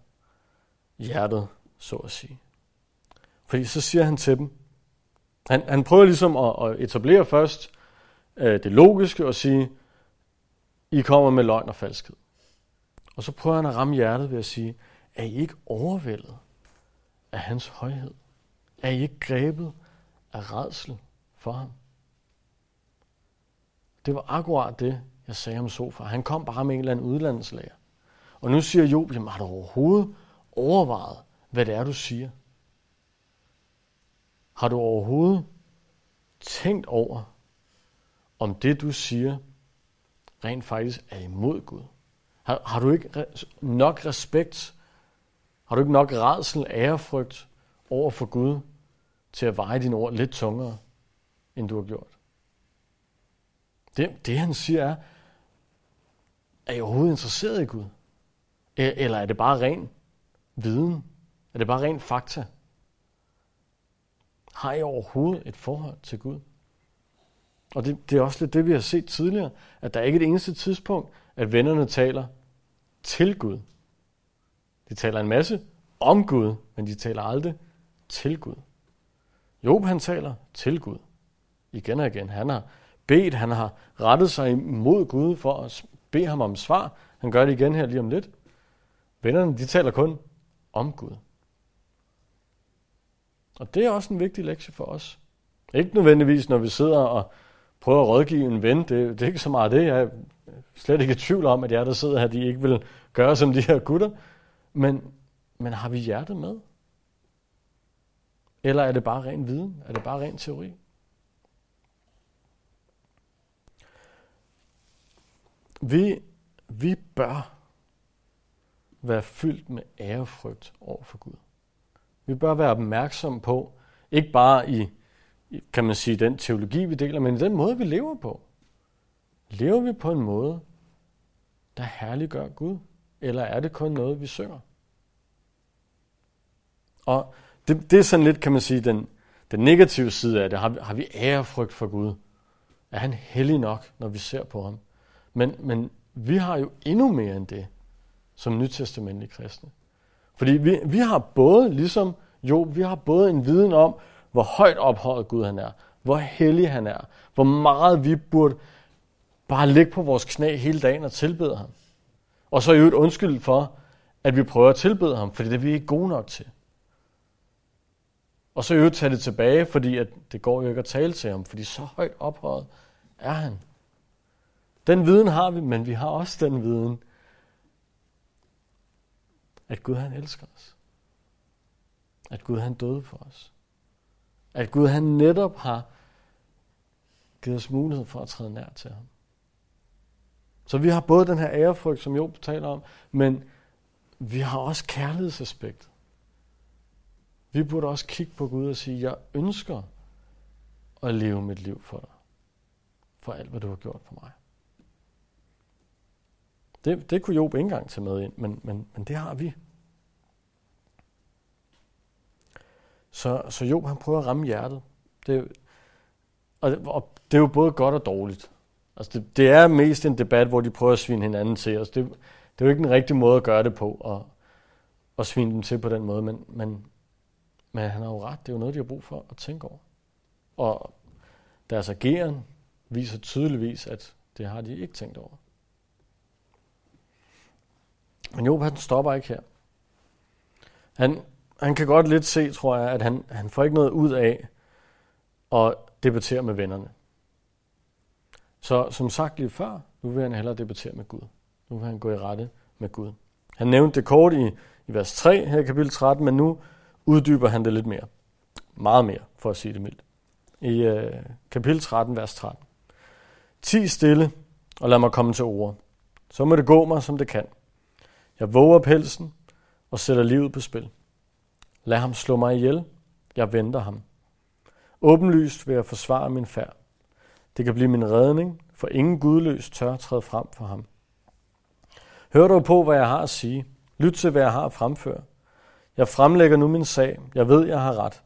hjertet, så at sige. Fordi så siger han til dem, han, han prøver ligesom at, at etablere først øh, det logiske og sige, I kommer med løgn og falskhed. Og så prøver han at ramme hjertet ved at sige, er I ikke overvældet af hans højhed? Er I ikke grebet af redsel for ham? Det var akkurat det, jeg sagde om Sofa. Han kom bare med en eller anden udlandslæger. Og nu siger Job, jamen har du overhovedet overvejet, hvad det er, du siger? Har du overhovedet tænkt over, om det, du siger, rent faktisk er imod Gud? Har, har du ikke nok respekt? Har du ikke nok redsel, ærefrygt over for Gud til at veje dine ord lidt tungere, end du har gjort? Det, det han siger er, er I overhovedet interesseret i Gud? Eller er det bare ren viden? Er det bare ren fakta? Har I overhovedet et forhold til Gud? Og det, det er også lidt det, vi har set tidligere, at der er ikke et eneste tidspunkt, at vennerne taler til Gud. De taler en masse om Gud, men de taler aldrig til Gud. Job han taler til Gud. Igen og igen. Han har bedt, han har rettet sig imod Gud for at bede ham om svar. Han gør det igen her lige om lidt. Vennerne, de taler kun om Gud. Og det er også en vigtig lektie for os. Ikke nødvendigvis, når vi sidder og prøver at rådgive en ven. Det, det er ikke så meget det. Jeg er slet ikke i tvivl om, at jer, der sidder her, de ikke vil gøre som de her gutter. Men, men har vi hjertet med? Eller er det bare ren viden? Er det bare ren teori? Vi, vi bør være fyldt med ærefrygt over for Gud. Vi bør være opmærksom på, Ikke bare i, kan man sige, den teologi, vi deler, men i den måde, vi lever på. Lever vi på en måde, der herliggør Gud? Eller er det kun noget, vi synger? Og det, det er sådan lidt, kan man sige, den, den negative side af det. Har vi, har vi ærefrygt for Gud? Er han hellig nok, når vi ser på ham? Men, men vi har jo endnu mere end det, som nytestamentlige kristne. Fordi vi, vi har både, ligesom jo, vi har både en viden om, hvor højt ophøjet Gud han er, hvor hellig han er, hvor meget vi burde bare ligge på vores knæ hele dagen og tilbede ham. Og så er jo et undskyld for, at vi prøver at tilbede ham, fordi det er vi ikke gode nok til. Og så øvrigt tage det tilbage, fordi at det går jo ikke at tale til ham, fordi så højt ophøjet er han. Den viden har vi, men vi har også den viden, at Gud han elsker os. At Gud han døde for os. At Gud han netop har givet os mulighed for at træde nær til ham. Så vi har både den her ærefrygt, som Job taler om, men vi har også kærlighedsaspektet. Vi burde også kigge på Gud og sige, jeg ønsker at leve mit liv for dig. For alt, hvad du har gjort for mig. Det, det kunne Job ikke engang tage med ind, men, men, men det har vi. Så, så Job han prøver at ramme hjertet. Det, og, og det er jo både godt og dårligt. Altså det, det er mest en debat, hvor de prøver at svine hinanden til. Altså det, det er jo ikke den rigtige måde at gøre det på, og, og svine dem til på den måde, men, men, men han har jo ret. Det er jo noget, de har brug for at tænke over. Og deres ageren viser tydeligvis, at det har de ikke tænkt over. Men Job, han stopper ikke her. Han, han kan godt lidt se, tror jeg, at han, han får ikke noget ud af at debattere med vennerne. Så som sagt lige før, nu vil han hellere debattere med Gud. Nu vil han gå i rette med Gud. Han nævnte det kort i, i vers 3 her i kapitel 13, men nu uddyber han det lidt mere. Meget mere, for at sige det mildt. I øh, kapitel 13, vers 13. Ti stille, og lad mig komme til ord. Så må det gå mig, som det kan. Jeg våger pelsen og sætter livet på spil. Lad ham slå mig ihjel. Jeg venter ham. Åbenlyst vil jeg forsvare min færd. Det kan blive min redning, for ingen gudløs tør træde frem for ham. Hør dog på, hvad jeg har at sige. Lyt til, hvad jeg har at fremføre. Jeg fremlægger nu min sag. Jeg ved, jeg har ret.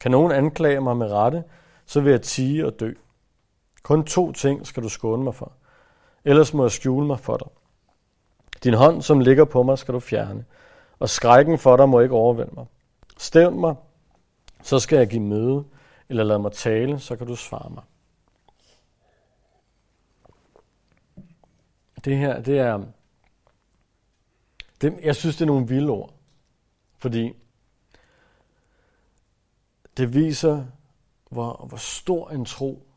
Kan nogen anklage mig med rette, så vil jeg tige og dø. Kun to ting skal du skåne mig for. Ellers må jeg skjule mig for dig. Din hånd, som ligger på mig, skal du fjerne, og skrækken for dig må ikke overvælde mig. Stævn mig, så skal jeg give møde, eller lad mig tale, så kan du svare mig. Det her, det er, det, jeg synes, det er nogle vilde ord, fordi det viser, hvor, hvor stor en tro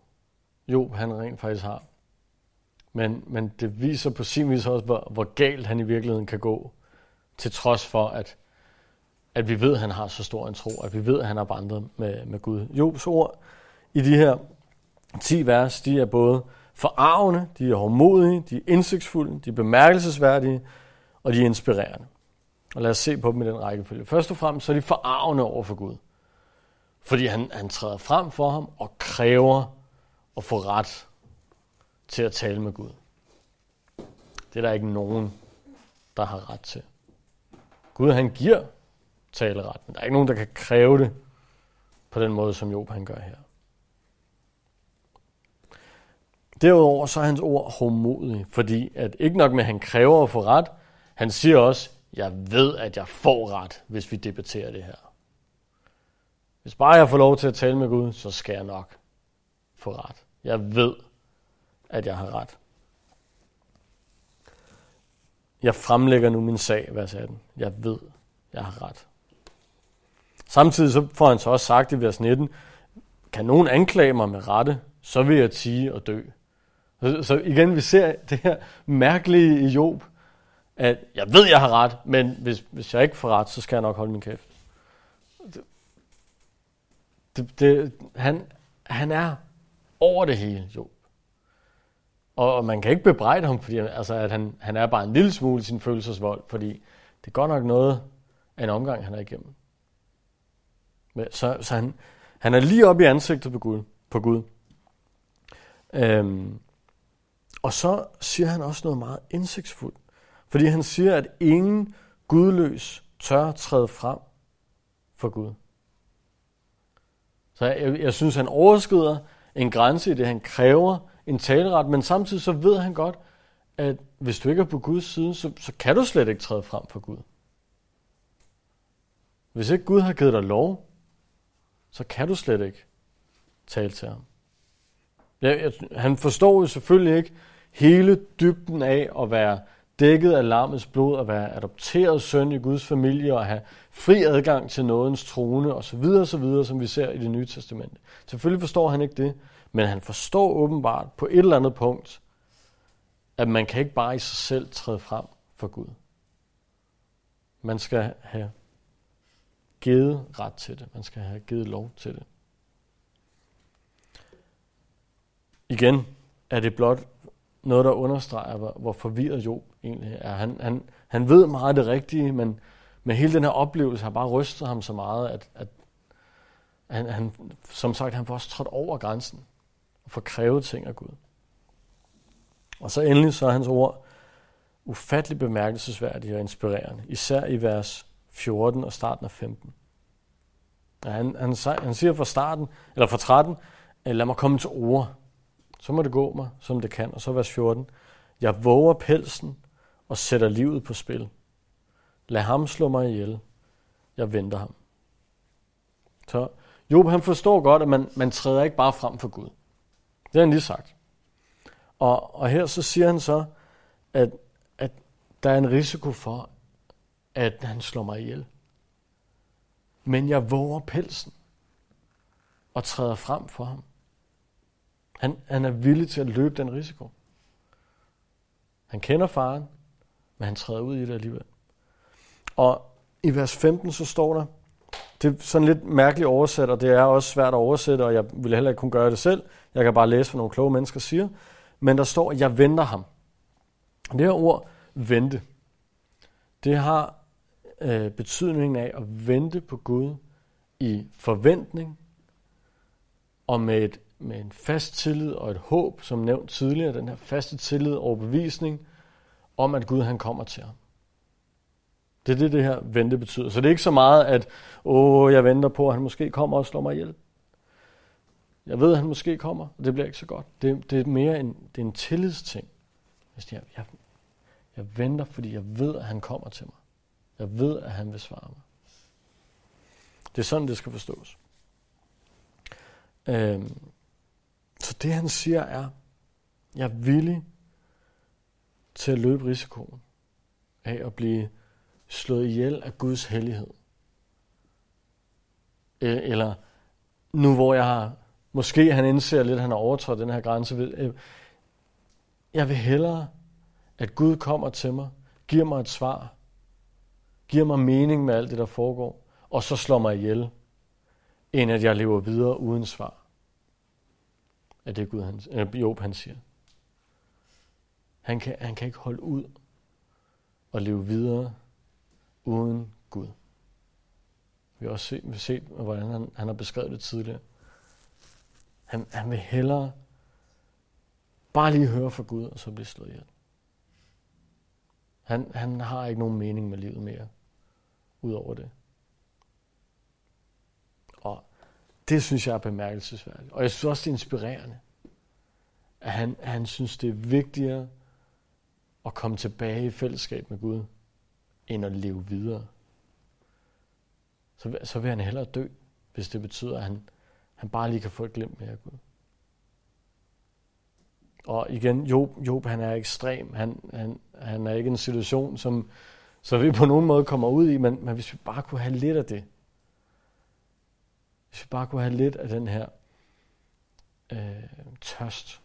Job han rent faktisk har. Men, men det viser på sin vis også, hvor, hvor galt han i virkeligheden kan gå, til trods for, at, at vi ved, at han har så stor en tro, at vi ved, at han har vandret med, med Gud. Jobs ord i de her 10 vers, de er både forarvende, de er hårdmodige, de er indsigtsfulde, de er bemærkelsesværdige, og de er inspirerende. Og lad os se på dem i den rækkefølge. Først og fremmest så er de forarvende over for Gud. Fordi han, han træder frem for ham og kræver at få ret til at tale med Gud. Det er der ikke nogen, der har ret til. Gud han giver taleret, men der er ikke nogen, der kan kræve det på den måde, som Job han gør her. Derudover så er hans ord homodige, fordi at ikke nok med, at han kræver at få ret, han siger også, jeg ved, at jeg får ret, hvis vi debatterer det her. Hvis bare jeg får lov til at tale med Gud, så skal jeg nok få ret. Jeg ved, at jeg har ret. Jeg fremlægger nu min sag, vers 18. Jeg ved, jeg har ret. Samtidig så får han så også sagt i vers 19, kan nogen anklage mig med rette, så vil jeg tige og dø. Så, så igen, vi ser det her mærkelige i Job, at jeg ved, jeg har ret, men hvis, hvis jeg ikke får ret, så skal jeg nok holde min kæft. Det, det, det, han, han er over det hele, jo. Og, og man kan ikke bebrejde ham, fordi altså, at han, han er bare en lille smule sin følelsesvold, fordi det er godt nok noget af en omgang, han er igennem. Men, så, så han, Han er lige oppe i ansigtet på Gud. På Gud. Øhm, og så siger han også noget meget indsigtsfuldt. Fordi han siger, at ingen gudløs tør træde frem for Gud. Så jeg, jeg synes, han overskrider en grænse i det, han kræver en taleret, men samtidig så ved han godt, at hvis du ikke er på Guds side, så, så kan du slet ikke træde frem for Gud. Hvis ikke Gud har givet dig lov, så kan du slet ikke tale til ham. Jeg, jeg, han forstår jo selvfølgelig ikke hele dybden af at være dækket af lammets blod, at være adopteret søn i Guds familie og have fri adgang til nådens trone osv. osv., som vi ser i det nye testamente. Selvfølgelig forstår han ikke det, men han forstår åbenbart på et eller andet punkt, at man kan ikke bare i sig selv træde frem for Gud. Man skal have givet ret til det. Man skal have givet lov til det. Igen er det blot noget, der understreger, hvor, hvor forvirret Job egentlig er. Han, han, han ved meget det rigtige, men med hele den her oplevelse har bare rystet ham så meget, at, at han, han, som sagt, han får også trådt over grænsen og får krævet ting af Gud. Og så endelig så er hans ord ufattelig bemærkelsesværdige og inspirerende, især i vers 14 og starten af 15. Ja, han, han, han siger fra starten, eller fra 13, lad mig komme til ord. Så må det gå mig, som det kan. Og så vers 14. Jeg våger pelsen og sætter livet på spil. Lad ham slå mig ihjel. Jeg venter ham. Så Job han forstår godt, at man, man træder ikke bare frem for Gud. Det har han lige sagt. Og, og her så siger han så, at, at der er en risiko for, at han slår mig ihjel. Men jeg våger pelsen og træder frem for ham. Han, han er villig til at løbe den risiko. Han kender faren, men han træder ud i det alligevel. Og i vers 15 så står der, det er sådan lidt mærkeligt oversat, og det er også svært at oversætte, og jeg ville heller ikke kunne gøre det selv. Jeg kan bare læse, hvad nogle kloge mennesker siger. Men der står, jeg venter ham. Det her ord, vente, det har øh, betydningen af at vente på Gud i forventning og med, et, med en fast tillid og et håb, som nævnt tidligere, den her faste tillid og bevisning om, at Gud han kommer til ham. Det er det, det her vente betyder. Så det er ikke så meget, at åh, jeg venter på, at han måske kommer og slår mig ihjel. Jeg ved, at han måske kommer, og det bliver ikke så godt. Det, det er mere en, det er en tillidsting. Altså, jeg, jeg, jeg venter, fordi jeg ved, at han kommer til mig. Jeg ved, at han vil svare mig. Det er sådan, det skal forstås. Øhm, så det han siger er, jeg er villig til at løbe risikoen af at blive slået ihjel af Guds hellighed. Eller nu hvor jeg har, måske han indser lidt, at han har overtrådt den her grænse. Øh, jeg vil hellere, at Gud kommer til mig, giver mig et svar, giver mig mening med alt det, der foregår, og så slår mig ihjel, end at jeg lever videre uden svar af det Gud, han, øh, Job han siger. Han kan, han kan ikke holde ud og leve videre uden Gud. Vi har også set, vi har set hvordan han, han har beskrevet det tidligere. Han, han vil hellere bare lige høre fra Gud, og så blive slået ihjel. Han, han har ikke nogen mening med livet mere, ud over det. Og det synes jeg er bemærkelsesværdigt. Og jeg synes også, det er inspirerende, at han, at han synes, det er vigtigere at komme tilbage i fællesskab med Gud, end at leve videre. Så, så vil han hellere dø, hvis det betyder, at han, han bare lige kan få et glimt mere af Gud. Og igen, Job, Job han er ekstrem. Han, han, han er ikke en situation, som så vi på nogen måde kommer ud i, men, men hvis vi bare kunne have lidt af det, hvis vi bare kunne have lidt af den her øh, tørst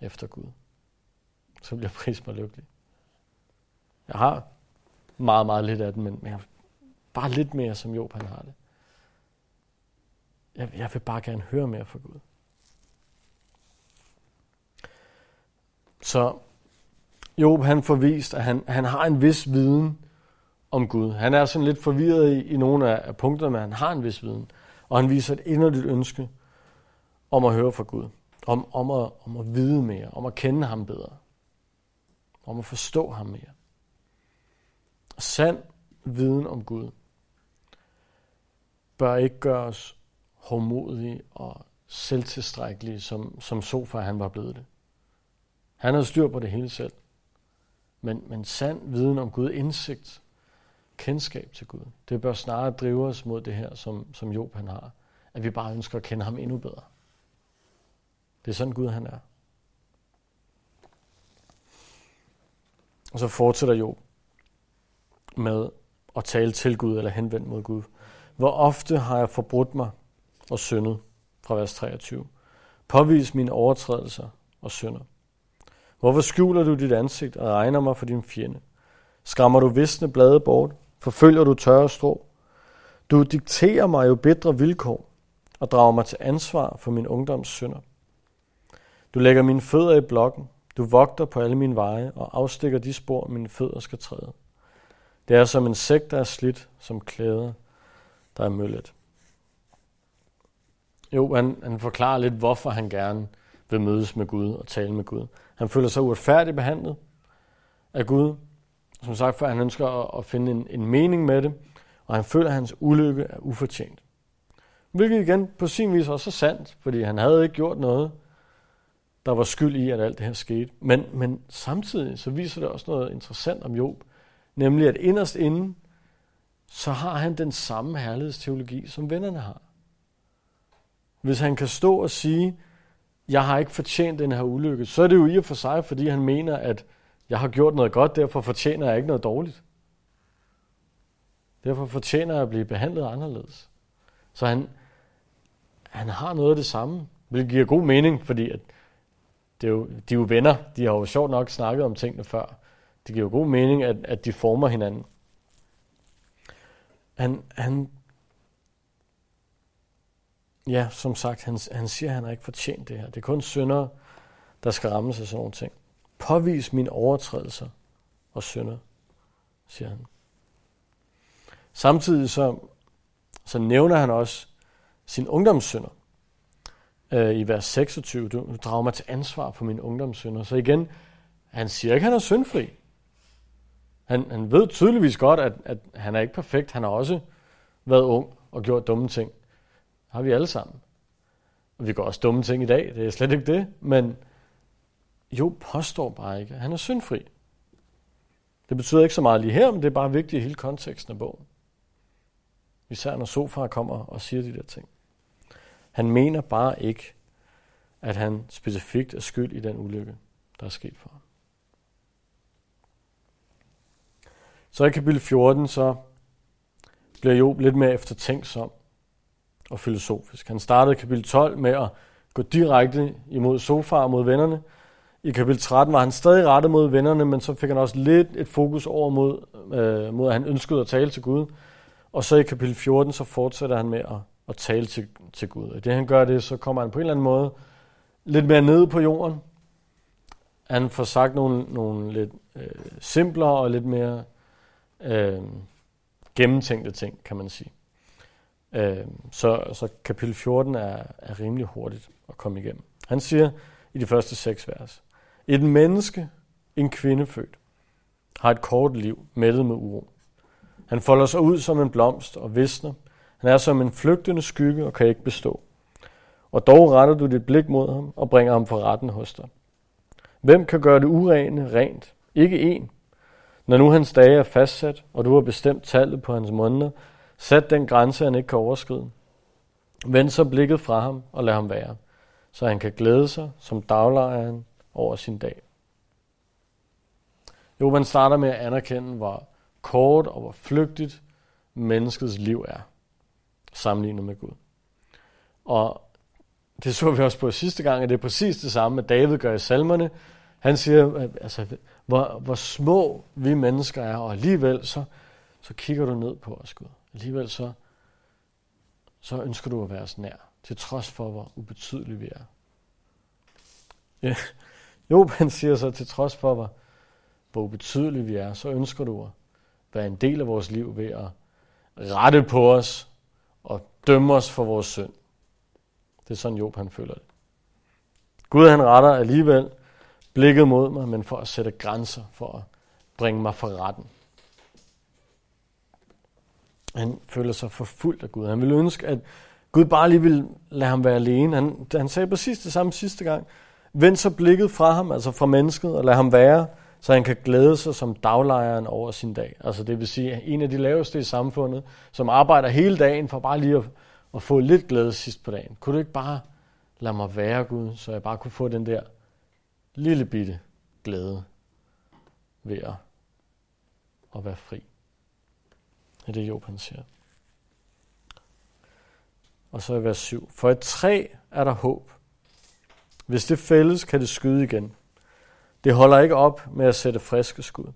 efter Gud, så bliver pris mig lykkelig. Jeg har meget, meget lidt af den, men, men jeg, bare lidt mere, som Job han har det. Jeg, jeg vil bare gerne høre mere fra Gud. Så Job han får vist, at han, han har en vis viden om Gud. Han er sådan lidt forvirret i, i nogle af, af punkterne, men han har en vis viden. Og han viser et inderligt ønske om at høre fra Gud. Om, om, at, om at vide mere. Om at kende ham bedre. Om at forstå ham mere. Sand viden om Gud bør ikke gøre os hårdmodige og selvtilstrækkelige, som, som Sofa han var blevet det. Han havde styr på det hele selv. Men, men sand viden om Gud, indsigt, kendskab til Gud, det bør snarere drive os mod det her, som, som Job han har. At vi bare ønsker at kende ham endnu bedre. Det er sådan Gud han er. Og så fortsætter Job med at tale til Gud eller henvendt mod Gud. Hvor ofte har jeg forbrudt mig og syndet, fra vers 23. Påvis mine overtrædelser og synder. Hvorfor skjuler du dit ansigt og regner mig for din fjende? Skræmmer du visne blade bort? Forfølger du tørre strå? Du dikterer mig jo bedre vilkår og drager mig til ansvar for min ungdoms synder. Du lægger mine fødder i blokken. Du vogter på alle mine veje og afstikker de spor, mine fødder skal træde. Det er som en sæk, der er slidt, som klæder, der er møllet. Jo, han, han forklarer lidt, hvorfor han gerne vil mødes med Gud og tale med Gud. Han føler sig uretfærdigt behandlet af Gud. Som sagt, for han ønsker at, at finde en, en mening med det, og han føler, at hans ulykke er ufortjent. Hvilket igen på sin vis også er sandt, fordi han havde ikke gjort noget, der var skyld i, at alt det her skete. Men, men samtidig så viser det også noget interessant om Job, nemlig at inderst inden, så har han den samme herlighedsteologi, som vennerne har. Hvis han kan stå og sige, jeg har ikke fortjent den her ulykke, så er det jo i og for sig, fordi han mener, at jeg har gjort noget godt, derfor fortjener jeg ikke noget dårligt. Derfor fortjener jeg at blive behandlet anderledes. Så han, han har noget af det samme, hvilket giver god mening, fordi at det er jo, de er jo venner. De har jo sjovt nok snakket om tingene før. Det giver jo god mening, at, at de former hinanden. Han, han, ja, som sagt, han, han siger, at han har ikke fortjent det her. Det er kun syndere, der skal ramme sig sådan nogle ting. Påvis mine overtrædelser og synder, siger han. Samtidig så, så nævner han også sin ungdomssynder øh, i vers 26. Du, du drager mig til ansvar for mine ungdomssynder. Så igen, han siger ikke, at han er syndfri. Han, han ved tydeligvis godt, at, at han er ikke perfekt. Han har også været ung og gjort dumme ting. Det har vi alle sammen. Og vi gør også dumme ting i dag, det er slet ikke det. Men jo, påstår bare ikke, at han er syndfri. Det betyder ikke så meget lige her, men det er bare vigtigt i hele konteksten af bogen. Især når Sofar kommer og siger de der ting. Han mener bare ikke, at han specifikt er skyld i den ulykke, der er sket for ham. Så i kapitel 14, så bliver Job lidt mere eftertænksom og filosofisk. Han startede kapitel 12 med at gå direkte imod Sofar mod vennerne. I kapitel 13 var han stadig rettet mod vennerne, men så fik han også lidt et fokus over mod, øh, mod at han ønskede at tale til Gud. Og så i kapitel 14, så fortsætter han med at, at tale til, til Gud. Og det han gør det, så kommer han på en eller anden måde lidt mere ned på jorden. Han får sagt nogle, nogle lidt øh, simplere og lidt mere øh, gennemtænkte ting, kan man sige. Øh, så, så kapitel 14 er, er rimelig hurtigt at komme igennem. Han siger i de første seks vers, et menneske, en kvinde født, har et kort liv, mættet med uro. Han folder sig ud som en blomst og visner. Han er som en flygtende skygge og kan ikke bestå. Og dog retter du dit blik mod ham og bringer ham for retten hos dig. Hvem kan gøre det urene rent? Ikke en. Når nu hans dage er fastsat, og du har bestemt tallet på hans måneder, sat den grænse, han ikke kan overskride. Vend så blikket fra ham og lad ham være, så han kan glæde sig som daglejeren over sin dag. Jo, man starter med at anerkende, hvor kort og hvor flygtigt menneskets liv er, sammenlignet med Gud. Og det så vi også på sidste gang, at det er præcis det samme, at David gør i salmerne. Han siger, altså, hvor, hvor små vi mennesker er, og alligevel så, så kigger du ned på os, Gud. Alligevel så, så ønsker du at være os nær, til trods for, hvor ubetydelige vi er. Ja. Job han siger så, til trods for, hvor, hvor ubetydelige vi er, så ønsker du at være en del af vores liv ved at rette på os og dømme os for vores synd. Det er sådan Job han føler det. Gud han retter alligevel blikket mod mig, men for at sætte grænser, for at bringe mig for retten. Han føler sig forfulgt af Gud. Han ville ønske, at Gud bare lige ville lade ham være alene. Han, han sagde præcis det samme sidste gang. Vend så blikket fra ham, altså fra mennesket, og lad ham være, så han kan glæde sig som daglejeren over sin dag. Altså det vil sige, en af de laveste i samfundet, som arbejder hele dagen for bare lige at, at få lidt glæde sidst på dagen. Kunne du ikke bare lade mig være, Gud, så jeg bare kunne få den der lille bitte glæde ved at, at være fri. Det er det, Job han siger. Og så i vers 7. For et træ er der håb. Hvis det fældes, kan det skyde igen. Det holder ikke op med at sætte friske skud.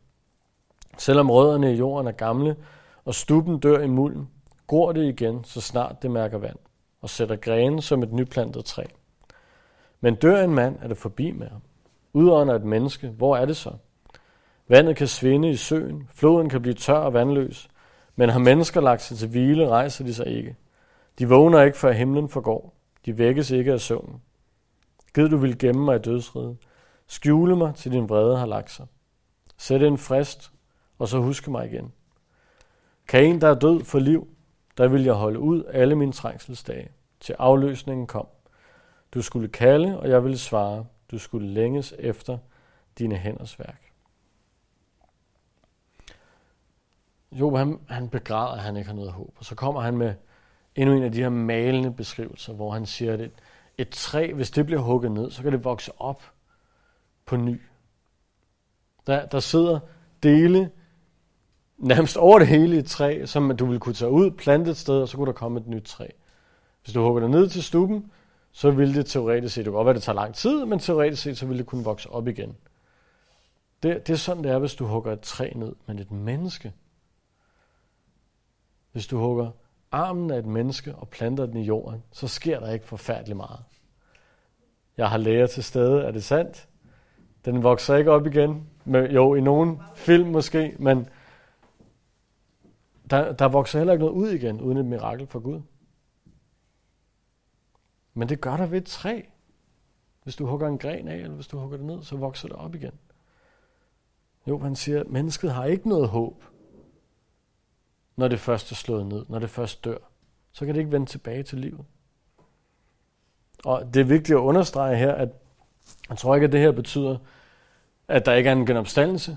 Selvom rødderne i jorden er gamle, og stuppen dør i mulden, gror det igen, så snart det mærker vand, og sætter grene som et nyplantet træ. Men dør en mand, er det forbi med ham. Udånder et menneske, hvor er det så? Vandet kan svinde i søen, floden kan blive tør og vandløs, men har mennesker lagt sig til hvile, rejser de sig ikke. De vågner ikke, før himlen forgår. De vækkes ikke af søvnen. Gid du vil gemme mig i dødsriden. Skjule mig, til din vrede har lagt sig. Sæt en frist, og så huske mig igen. Kan en, der er død for liv, der vil jeg holde ud alle mine trængselsdage, til afløsningen kom. Du skulle kalde, og jeg ville svare. Du skulle længes efter dine hænders værk. Job, han, han begræder, at han ikke har noget håb. Og så kommer han med endnu en af de her malende beskrivelser, hvor han siger, at et træ, hvis det bliver hugget ned, så kan det vokse op på ny. Der, der sidder dele nærmest over det hele i et træ, som du vil kunne tage ud, plante et sted, og så kunne der komme et nyt træ. Hvis du hugger det ned til stuben, så vil det teoretisk set, det kan godt være, det tager lang tid, men teoretisk set, så vil det kunne vokse op igen. Det, det er sådan, det er, hvis du hugger et træ ned, men et menneske. Hvis du hugger armen af et menneske og planter den i jorden, så sker der ikke forfærdeligt meget. Jeg har læger til stede, er det sandt? Den vokser ikke op igen. Men, jo, i nogen film måske, men der, der vokser heller ikke noget ud igen, uden et mirakel fra Gud. Men det gør der ved et træ. Hvis du hugger en gren af, eller hvis du hugger det ned, så vokser det op igen. Jo, han siger, at mennesket har ikke noget håb, når det først er slået ned, når det først dør. Så kan det ikke vende tilbage til livet. Og det er vigtigt at understrege her, at jeg tror ikke, at det her betyder, at der ikke er en genopstandelse.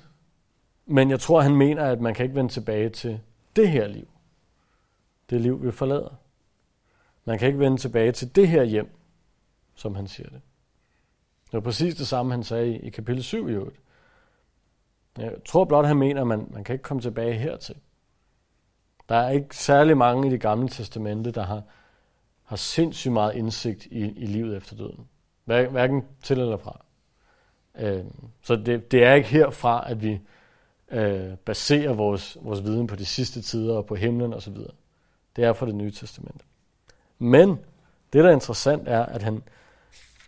Men jeg tror, han mener, at man kan ikke vende tilbage til det her liv. Det liv, vi forlader. Man kan ikke vende tilbage til det her hjem, som han siger det. Det var præcis det samme, han sagde i, kapitel 7 i 8. Jeg tror blot, han mener, at man, man kan ikke komme tilbage hertil. Der er ikke særlig mange i det gamle testamente, der har, har sindssygt meget indsigt i, i livet efter døden. Hverken til eller fra. Øh, så det, det er ikke herfra, at vi øh, baserer vores, vores viden på de sidste tider og på himlen osv. Det er fra det nye testamente. Men det, der er interessant, er, at han,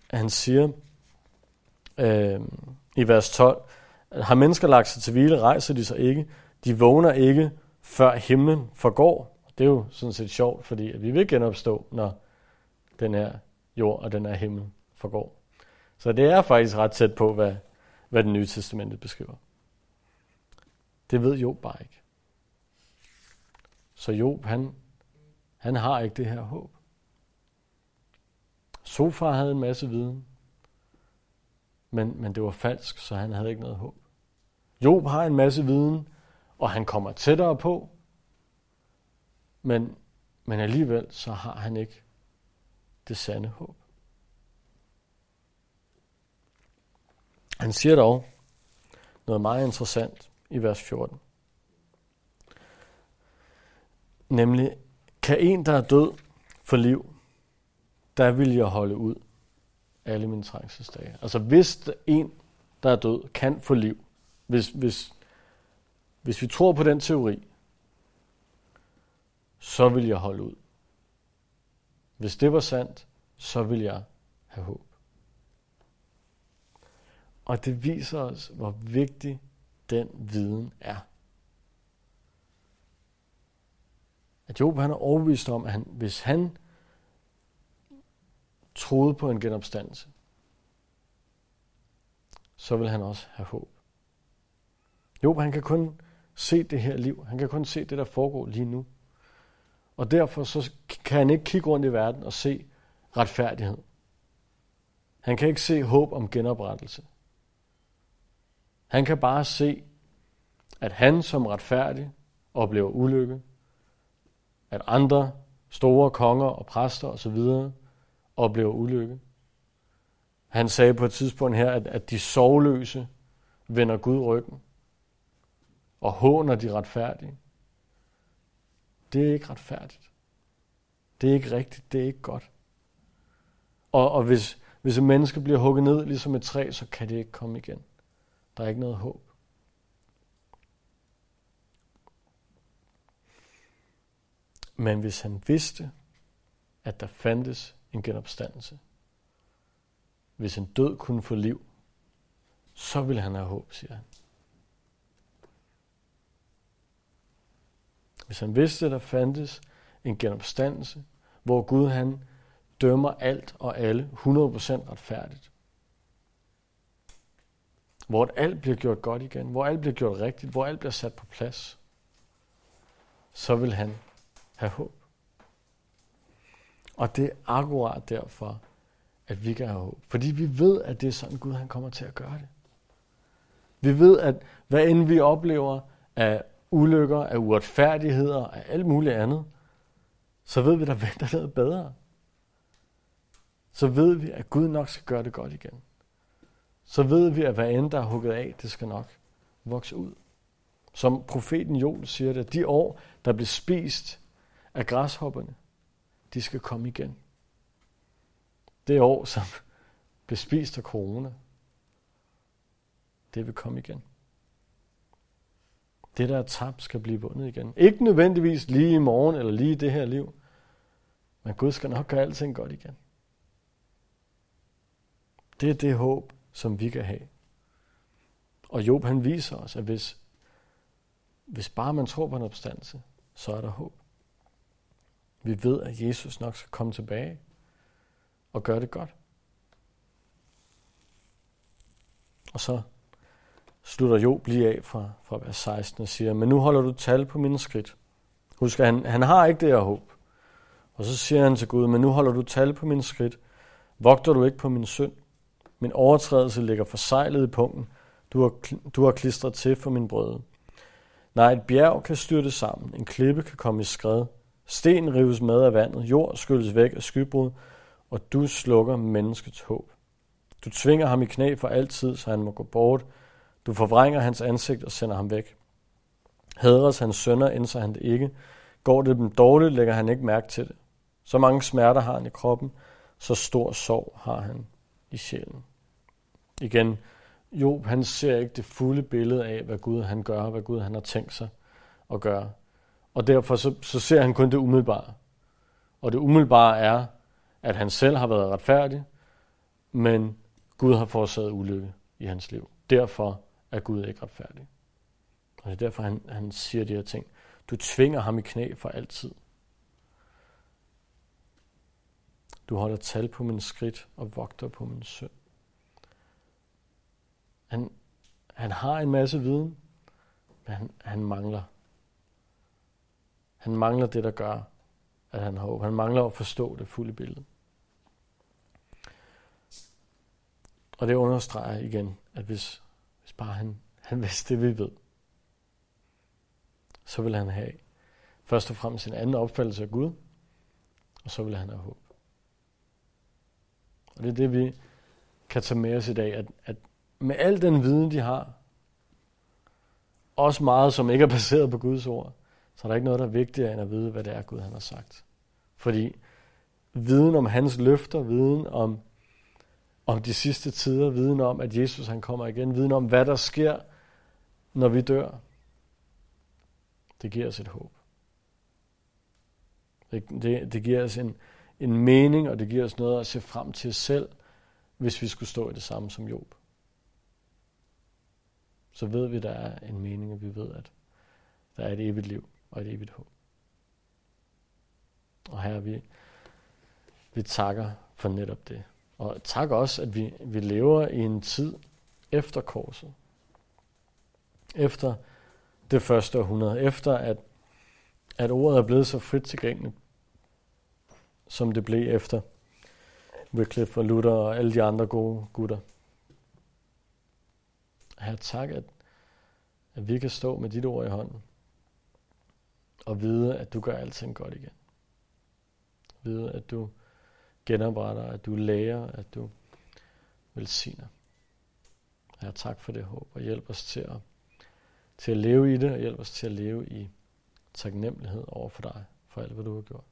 at han siger øh, i vers 12, har mennesker lagt sig til hvile, rejser de sig ikke. De vågner ikke, før himlen forgår. Det er jo sådan set sjovt, fordi at vi vil genopstå, når den her jord og den her himmel forgår. Så det er faktisk ret tæt på, hvad, hvad det nye testamentet beskriver. Det ved Job bare ikke. Så Job, han, han har ikke det her håb. Sofar havde en masse viden, men, men det var falsk, så han havde ikke noget håb. Job har en masse viden, og han kommer tættere på, men, men alligevel så har han ikke det sande håb. Han siger dog noget meget interessant i vers 14. Nemlig, kan en, der er død, for liv, der vil jeg holde ud alle mine trængselsdage. Altså hvis en, der er død, kan få liv, hvis, hvis, hvis vi tror på den teori, så vil jeg holde ud. Hvis det var sandt, så vil jeg have håb. Og det viser os, hvor vigtig den viden er. At Job han er overbevist om, at han, hvis han troede på en genopstandelse, så vil han også have håb. Job han kan kun se det her liv. Han kan kun se det, der foregår lige nu. Og derfor så kan han ikke kigge rundt i verden og se retfærdighed. Han kan ikke se håb om genoprettelse. Han kan bare se, at han som retfærdig oplever ulykke, at andre store konger og præster osv. oplever ulykke. Han sagde på et tidspunkt her, at, at de sovløse vender Gud ryggen og håner de retfærdige. Det er ikke retfærdigt. Det er ikke rigtigt. Det er ikke godt. Og, og hvis, hvis et menneske bliver hugget ned ligesom et træ, så kan det ikke komme igen. Der er ikke noget håb. Men hvis han vidste, at der fandtes en genopstandelse, hvis en død kunne få liv, så ville han have håb, siger han. Hvis han vidste, at der fandtes en genopstandelse, hvor Gud han dømmer alt og alle 100% retfærdigt. Hvor alt bliver gjort godt igen, hvor alt bliver gjort rigtigt, hvor alt bliver sat på plads, så vil han have håb. Og det er akkurat derfor, at vi kan have håb. Fordi vi ved, at det er sådan, Gud han kommer til at gøre det. Vi ved, at hvad end vi oplever af ulykker, af uretfærdigheder, af alt muligt andet, så ved vi, der venter noget bedre. Så ved vi, at Gud nok skal gøre det godt igen. Så ved vi, at hvad end der er hugget af, det skal nok vokse ud. Som profeten Joel siger det, de år, der blev spist af græshopperne, de skal komme igen. Det år, som blev spist af corona, det vil komme igen. Det, der er tabt, skal blive vundet igen. Ikke nødvendigvis lige i morgen eller lige i det her liv, men Gud skal nok gøre alting godt igen. Det er det håb, som vi kan have. Og Job han viser os, at hvis, hvis bare man tror på en opstandelse, så er der håb. Vi ved, at Jesus nok skal komme tilbage og gøre det godt. Og så slutter Job lige af fra, fra vers 16 og siger, men nu holder du tal på mine skridt. Husk, han, han har ikke det her håb. Og så siger han til Gud, men nu holder du tal på mine skridt. Vogter du ikke på min synd? Min overtrædelse ligger forsejlet i punkten. Du har, du har klistret til for min brøde. Nej, et bjerg kan styrte sammen. En klippe kan komme i skred. Sten rives med af vandet. Jord skylles væk af skybrud. Og du slukker menneskets håb. Du tvinger ham i knæ for altid, så han må gå bort. Du forvrænger hans ansigt og sender ham væk. Hedres hans sønner, indser han det ikke. Går det dem dårligt, lægger han ikke mærke til det. Så mange smerter har han i kroppen, så stor sorg har han i sjælen. Igen, Job han ser ikke det fulde billede af, hvad Gud han gør, hvad Gud han har tænkt sig at gøre. Og derfor så, så ser han kun det umiddelbare. Og det umiddelbare er, at han selv har været retfærdig, men Gud har forårsaget ulykke i hans liv. Derfor er Gud ikke retfærdig. Og det er derfor, han, han siger de her ting. Du tvinger ham i knæ for altid. Du holder tal på min skridt og vogter på min synd. Han, han har en masse viden, men han, han mangler. Han mangler det, der gør, at han har håb. Han mangler at forstå det fulde billede. Og det understreger igen, at hvis, hvis bare han, han vidste det, vi ved, så vil han have først og fremmest en anden opfattelse af Gud, og så vil han have håb. Og det er det, vi kan tage med os i dag, at, at med al den viden, de har, også meget, som ikke er baseret på Guds ord, så er der ikke noget, der er vigtigere end at vide, hvad det er, Gud han har sagt. Fordi viden om hans løfter, viden om, om de sidste tider, viden om, at Jesus han kommer igen, viden om, hvad der sker, når vi dør, det giver os et håb. Det, det, det giver os en, en mening, og det giver os noget at se frem til selv, hvis vi skulle stå i det samme som Job så ved vi, der er en mening, og vi ved, at der er et evigt liv og et evigt håb. Og her vi, vi takker for netop det. Og tak også, at vi, vi lever i en tid efter korset. Efter det første århundrede. Efter at, at ordet er blevet så frit tilgængeligt, som det blev efter Wycliffe og Luther og alle de andre gode gutter. Her tak, at, at vi kan stå med dit ord i hånden og vide, at du gør alting godt igen. Vide, at du genopretter, at du lærer, at du velsigner. Herre, tak for det håb, og hjælp os til at, til at leve i det, og hjælp os til at leve i taknemmelighed over for dig, for alt, hvad du har gjort.